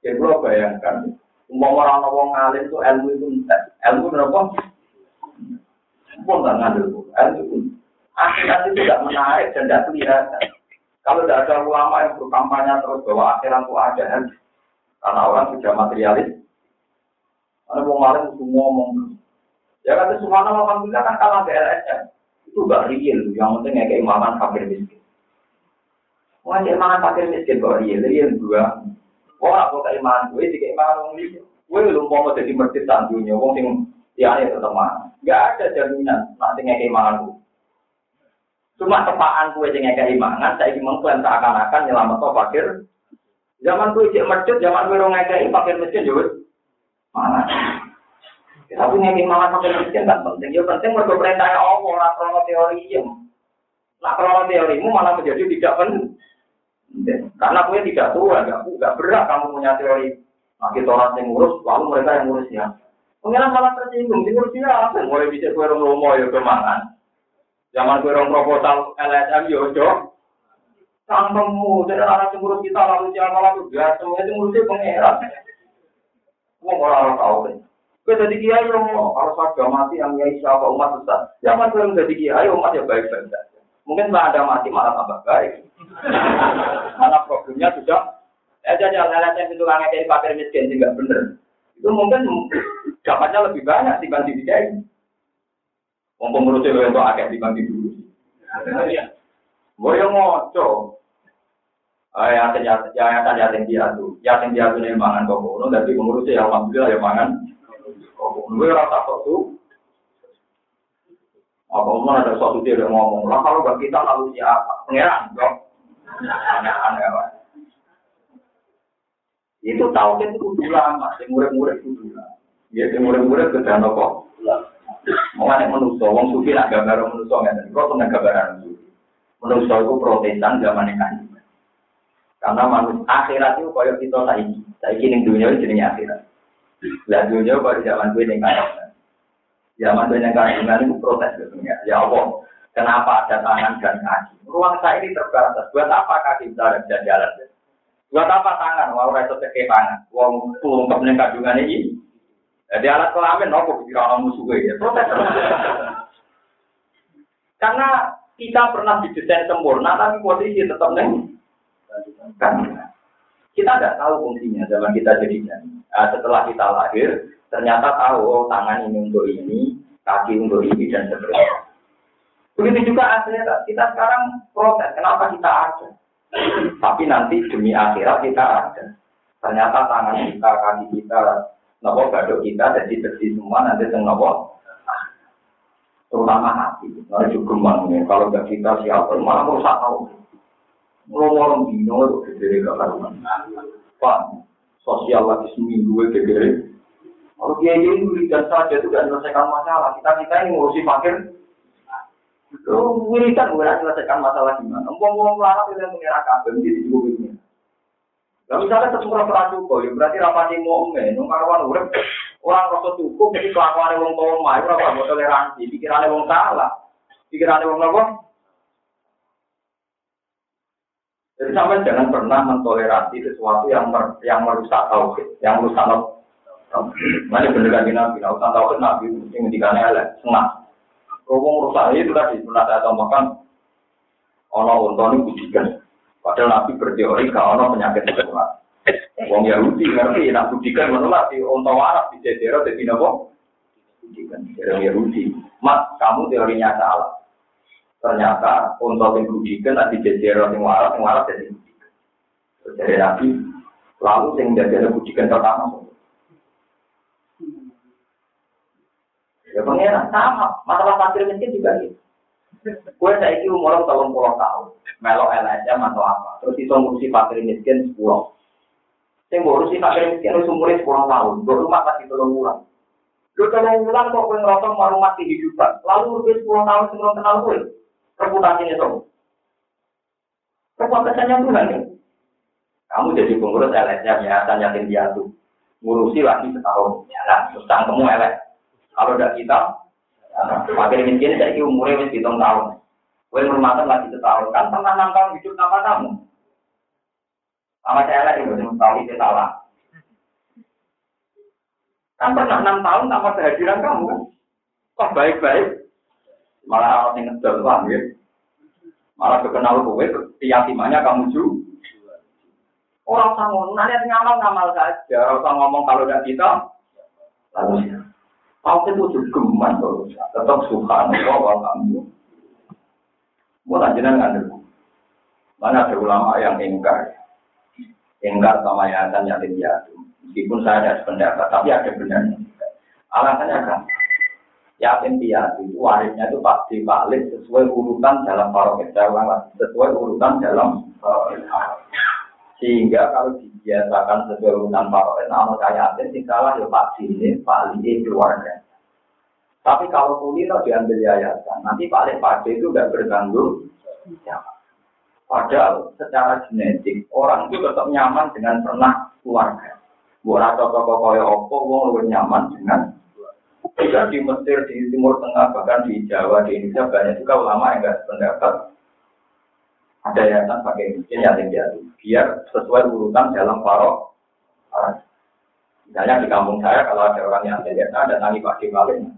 Ya kalau bayangkan, umum orang orang ngalim itu ilmu itu. Ilmu berapa? Tak ngadil, ilmu itu. Akhirat itu tidak menarik dan tidak kelihatan. Kalau tidak ada ulama yang berkampanye terus bahwa akhirat itu ada, kan? karena orang sudah materialis. Ada orang ngalim itu ngomong. Ya kata Subhanallah, Alhamdulillah kan kalah BLSM. Itu gak real, yang penting ya keimaman fakir miskin. Wajib imaman fakir miskin kok real, real dua. Wong aku keimanan gue, keimanan wong liya. Gue lu mau jadi masjid tandunya, wong sing tiane tetep mana. Gak ada jaminan nanti ngekei gue. Cuma tepaan gue sing ngekei imanan, saya ingin mengklaim seakan-akan nyelamat to fakir. Zaman gue cek masjid, zaman gue orang ngekei fakir masjid. Mana? Tapi ngekei imanan fakir miskin kan penting. Ya penting mereka perintahnya Allah, nak krono teori ya. Nak krono teorimu malah menjadi tidak penting. Karena gue tidak tua, gak, gak berat kamu punya teori. Makin orang yang ngurus, lalu mereka yang ngurus ya. Pengiran malah tersinggung, di ngurus ya, mulai bisa gue orang lomo ya kemangan. Zaman gue orang proposal LSM ya, jok. Kampungmu, jadi anak ngurus kita lalu siapa lalu biasa, semuanya itu ngurusnya pengiran. Gue orang tahu kan. Gue jadi kiai yang mau, kalau saya mati yang kiai siapa umat besar. Zaman gue jadi kiai umat ya baik-baik saja. Mungkin setelah ada mati malah tambah baik. Karena problemnya juga, ya jadi alasan itu langit dari fakir miskin tidak benar. Itu mungkin dapatnya lebih banyak dibanding ini. Wong pengurus itu untuk agak dibanding dulu. Yang ngoco. Ya, ya, ya, ya, ya, dia tuh, ya, dia tuh nih mangan kok, tapi pengurusnya ya alhamdulillah ya mangan. Gue rasa kok tuh, apa umum ada suatu dia yang ngomong, lah kalau gak kita lalu siapa? Pengeran, dong. Aneh-aneh. Itu tahu itu kudu lama, yang murid-murid kudu lama. Ya, yang murid-murid ke dana kok. Mengenai manusia, wong sufi nak gambar manusia nggak kok pernah gambaran sufi. Manusia itu protesan zaman kan. Karena manusia akhirat itu kayak kita saiki. Saiki ning dunia itu jenenge akhirat. Lah dunia pada zaman gue ning kan. Zaman banyak kandungan itu protes gitu ya. Allah, kenapa ada tangan dan kaki? Ruang saya ini terbatas. Buat apa kaki bisa bisa jalan? Buat apa tangan? Mau reso cekek tangan. Wong untuk kandungan ini. Jadi alat kelamin, nopo kira orang musuh ya. Karena Kita pernah didesain sempurna, tapi posisi tetap neng. Kita nggak tahu fungsinya zaman kita jadi Nah, setelah kita lahir, ternyata tahu oh, tangan ini untuk ini, kaki untuk ini dan seterusnya. Begitu juga akhirat. Kita sekarang protes, kenapa kita ada? Tapi nanti demi akhirat kita ada. Ternyata tangan kita, kaki kita, nopo badok kita jadi bersih semua nanti teng nopo terutama hati. Nah, juga ya. Kalau nggak kita siapa, malah merusak tahu. Ngomong dino itu gede gak karuan. Pak, sosial lagi seminggu gede. Kalau dia ini wiridan saja itu tidak menyelesaikan masalah. Kita kita ini ngurusi fakir. Lo wiridan bukan menyelesaikan masalah gimana? Ngomong-ngomong larang itu yang mengira kabel di ini. Nah, misalnya sesuatu rasa cukup, ya berarti rapati mau men, nungkarwan urep orang rasa cukup, jadi kelakuan wong mah, itu apa toleransi, pikirannya wong salah, pikirannya wong apa? Jadi sampai jangan pernah mentoleransi sesuatu yang mer yang merusak tauhid, yang merusak Mana bener lagi nabi, nah usah tauhid nabi mesti ngendikannya elek, senang. Ngomong rusak itu tadi pernah saya tambahkan, ono untuk budikan. Padahal Nabi berteori gak ono penyakit menular. Wong Yahudi ngerti, nak budikan menular di onto Arab di Jadero di Nopo. Budikan dari Yahudi. Mas, kamu teorinya salah. Ternyata untuk yang budikan di Jadero di Arab, yang Arab jadi budikan. Jadi Nabi, lalu yang Jadero budikan pertama. Ya pengen sama, masalah fakir miskin juga gitu. Kue saya itu umur tahun puluh tahun, melo LSM atau apa, terus itu ngurusi fakir miskin sepuluh. Saya ngurusi fakir miskin harus umurnya sepuluh tahun, gue rumah masih tolong ulang. Lu tolong ulang kok kue ngerasa mau rumah kehidupan, lalu lebih sepuluh tahun sebelum kenal gue, reputasinya dong. Reputasinya Tuhan nih. Kamu jadi pengurus LSM ya, tanya yatim piatu, ngurusi lagi setahun, ya kan, terus kamu LS. Kalau udah kita, Fakir miskin saya ini umurnya wis hitung tahun. Kue rumahkan lagi setahun kan pernah enam tahun hidup sama kamu. Sama saya lagi belum tahu itu salah. Kan pernah enam tahun tanpa kehadiran kamu kan? Kok baik-baik? Malah orang yang paham ya? Malah kekenal kue, keyakinannya kamu juga. Orang sama nanya ngamal ngamal saja. Orang ngomong kalau tidak kita, lalu Tahu itu geman tetap subhanallah wa kamu. Mau lanjutan nggak dulu. Mana ada ulama yang ingkar, ingkar sama yayasan yatim piatu. Meskipun saya ada pendapat, tapi ada benarnya. Alasannya kan, yatim piatu itu warisnya itu pasti balik sesuai urutan dalam paroket sesuai urutan dalam paroket sehingga kalau dibiasakan sesuai urutan paroket nama kaya yatim, sing salah ya Pak Dini, Pak Lili, keluarga. Tapi kalau kulino diambil yayasan, nanti Pak itu udah bertanggung jawab. Padahal secara genetik orang itu tetap nyaman dengan pernah keluarga. Buat toko kaya opo, wong lebih nyaman dengan juga di Mesir, di Timur Tengah, bahkan di Jawa, di Indonesia banyak juga ulama yang nggak pendapat ada yayasan pakai miskin yatim piatu biar sesuai urutan dalam parok misalnya di kampung saya kalau ada orang yang yatim ada nanti pakai malin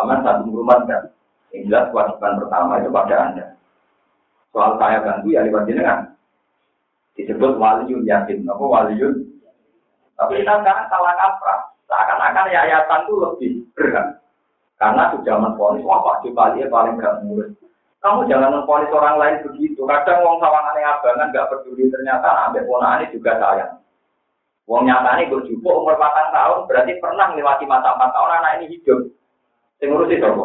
aman satu rumah kan yang jelas kewajiban pertama itu pada anda. Soal saya bantu ya lewat jenengan disebut waliyun yatim apa waliyun? Tapi kita sekarang salah kaprah. Seakan-akan yayasan itu lebih berat. Karena sudah menfonis wah pak Jepali paling berat ngurus kamu jangan memponis orang lain begitu. Kadang wong sawangan yang abangan nggak peduli ternyata ambek ponaan juga sayang. Wong nyata ini berjumpa umur 4 tahun berarti pernah melewati masa 4 tahun anak ini hidup. Sing ngurusi sapa?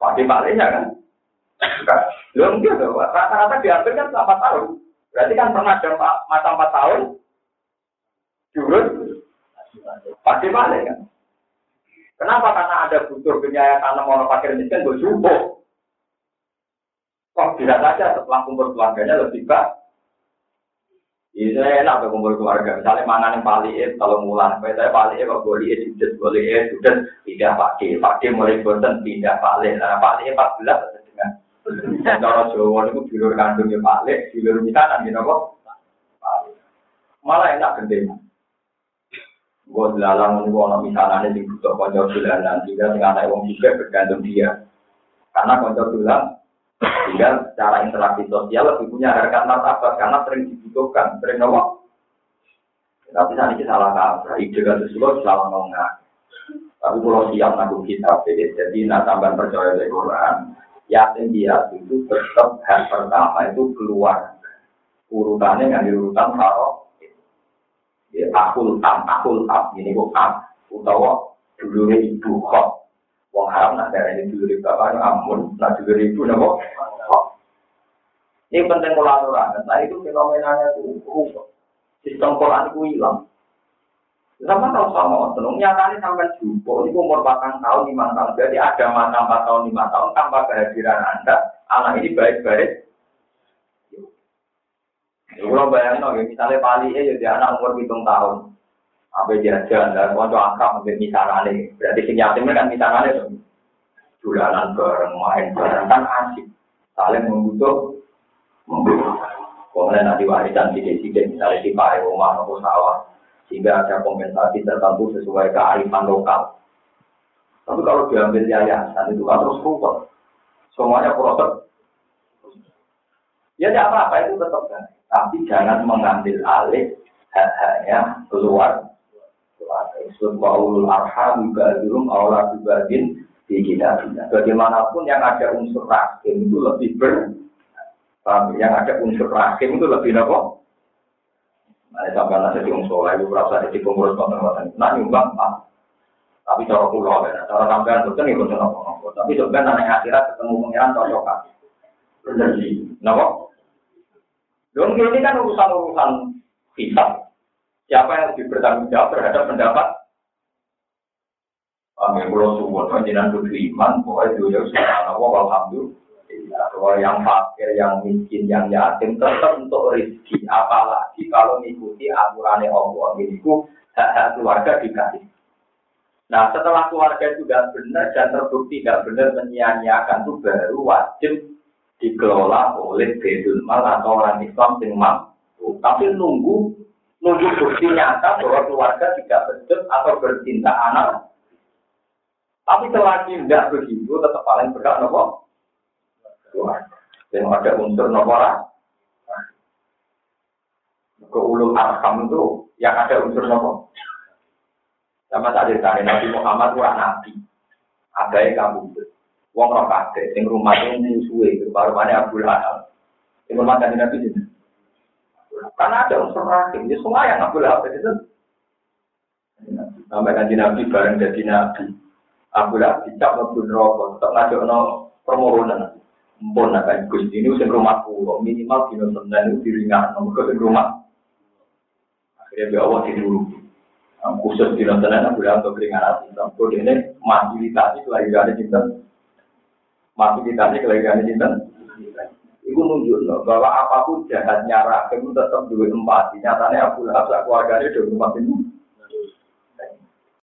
Pak Pak ya kan? Belum gitu, rata-rata diambil kan selama tahun. Berarti kan pernah ada masa 4 tahun. Jurus Pak Pak kan? Kenapa? Karena ada butuh tanam orang fakir miskin berjumpa. Kok bisa saja setelah kumpul keluarganya lebih baik. Ini saya enak ke kumpul keluarga. Misalnya mana yang paling kalau mulan, saya paling kok boleh sudah boleh sudah tidak pakai, pakai mulai bosan tidak paling. Nah paling empat belas dengan cara Jawa itu dulur kandungnya paling, dulur misanan gitu kok. Malah enak gendeng. Gue dilalang gue orang misalnya di butuh konco nanti sehingga tinggal naik uang juga bergantung dia. Karena konco bilang Sehingga secara interaksi sosial lebih punya harkat martabat karena sering dibutuhkan, sering ngomong. Tapi saat ini salah kaprah, ide kan sesuatu salah ngomong. Tapi kalau siap nanggung kitab, jadi nak tambah percaya dari Quran, yakin dia itu tetap hal pertama itu keluar. Urutannya nggak urutan kalau ya, akul tam, akul tam, ini tam, utawa dulu ibu kok. Wong haram nak dari ini dulu bapak amun, nak dulu ibu nabo. Ini penting kolaborasi. Nah itu fenomenanya itu sistem Quran itu hilang. Sama tahu sama, tenung nyatanya sampai jumbo, ini umur 4 tahun, 5 tahun, jadi ada mata 4 tahun, 5 tahun, tanpa kehadiran Anda, anak ini baik-baik. Kalau bayangin, misalnya Pali ya, jadi anak umur 7 tahun, apa jajan, dan kalau akrab, mungkin misalnya, berarti si yatimnya kan misalnya, julanan bareng, main bareng, kan asik, saling membutuh, membutuh. Kemudian nanti warisan sidik-sidik misalnya di pakai rumah atau sawah. Sehingga ada kompensasi tertentu sesuai kearifan lokal. Tapi kalau diambil yayasan itu kan terus ruwet. Semuanya proses. Ya tidak apa-apa itu tetap kan. Tapi jangan mengambil alih hak-haknya keluar. Ulul arham belum Allah juga di kita. Bagaimanapun yang ada unsur rahim itu lebih ber Paham? Yang ada unsur rahim itu lebih nopo. Nah, sampai nanti di unsur lain, berasa di pengurus konten Nah, nyumbang, pak. Tapi cara pulau, ya. cara sampean itu nih betul nopo Tapi sebenarnya nanti akhirat ketemu pengiran cocokan. Benar sih. Nopo. Dong ini kan urusan-urusan hisab. Siapa yang lebih bertanggung jawab terhadap pendapat Kami pulau suwon, panjinan iman, pokoknya dia sudah alhamdulillah. Kalau yang fakir, yang miskin, yang yatim tetap untuk rezeki. Apalagi kalau mengikuti aturannya Allah. Itu hak-hak keluarga dikasih. Nah setelah keluarga itu tidak benar dan terbukti tidak benar menyia-nyiakan itu baru wajib dikelola oleh Bedul Mal atau orang Islam yang mampu. Tapi nunggu nunggu bukti nyata bahwa keluarga tidak betul atau bercinta anak. Tapi selagi tidak begitu tetap paling berhak nopo yang ada unsur nomor ke ulul arham itu yang ada unsur nomor. Sama tadi tadi Nabi Muhammad kurang nabi. Ada yang kamu Wong roh kakek, sing rumah itu musuhe, baru mana Abu Lahab. Sing rumah tadi Nabi itu. Karena ada unsur rahim, ya semua yang Abu Lahab itu. Sampai kanji Nabi bareng jadi Nabi. Abu Lahab dicap ngebun rokok, tetap ngajak no permohonan. Mpun akan gusti ini usia rumah pulau minimal dino senin itu diringan nomor ke rumah. Akhirnya biar Allah tidur. Khusus dino aku bilang untuk keringanan cinta. Kode ini fasilitasi kelahiran cinta. Fasilitasi kelahiran cinta. Ibu nunjuk bahwa apa pun jahatnya rahim tetap dua empati. Nyatanya aku lah keluarganya dua empat itu.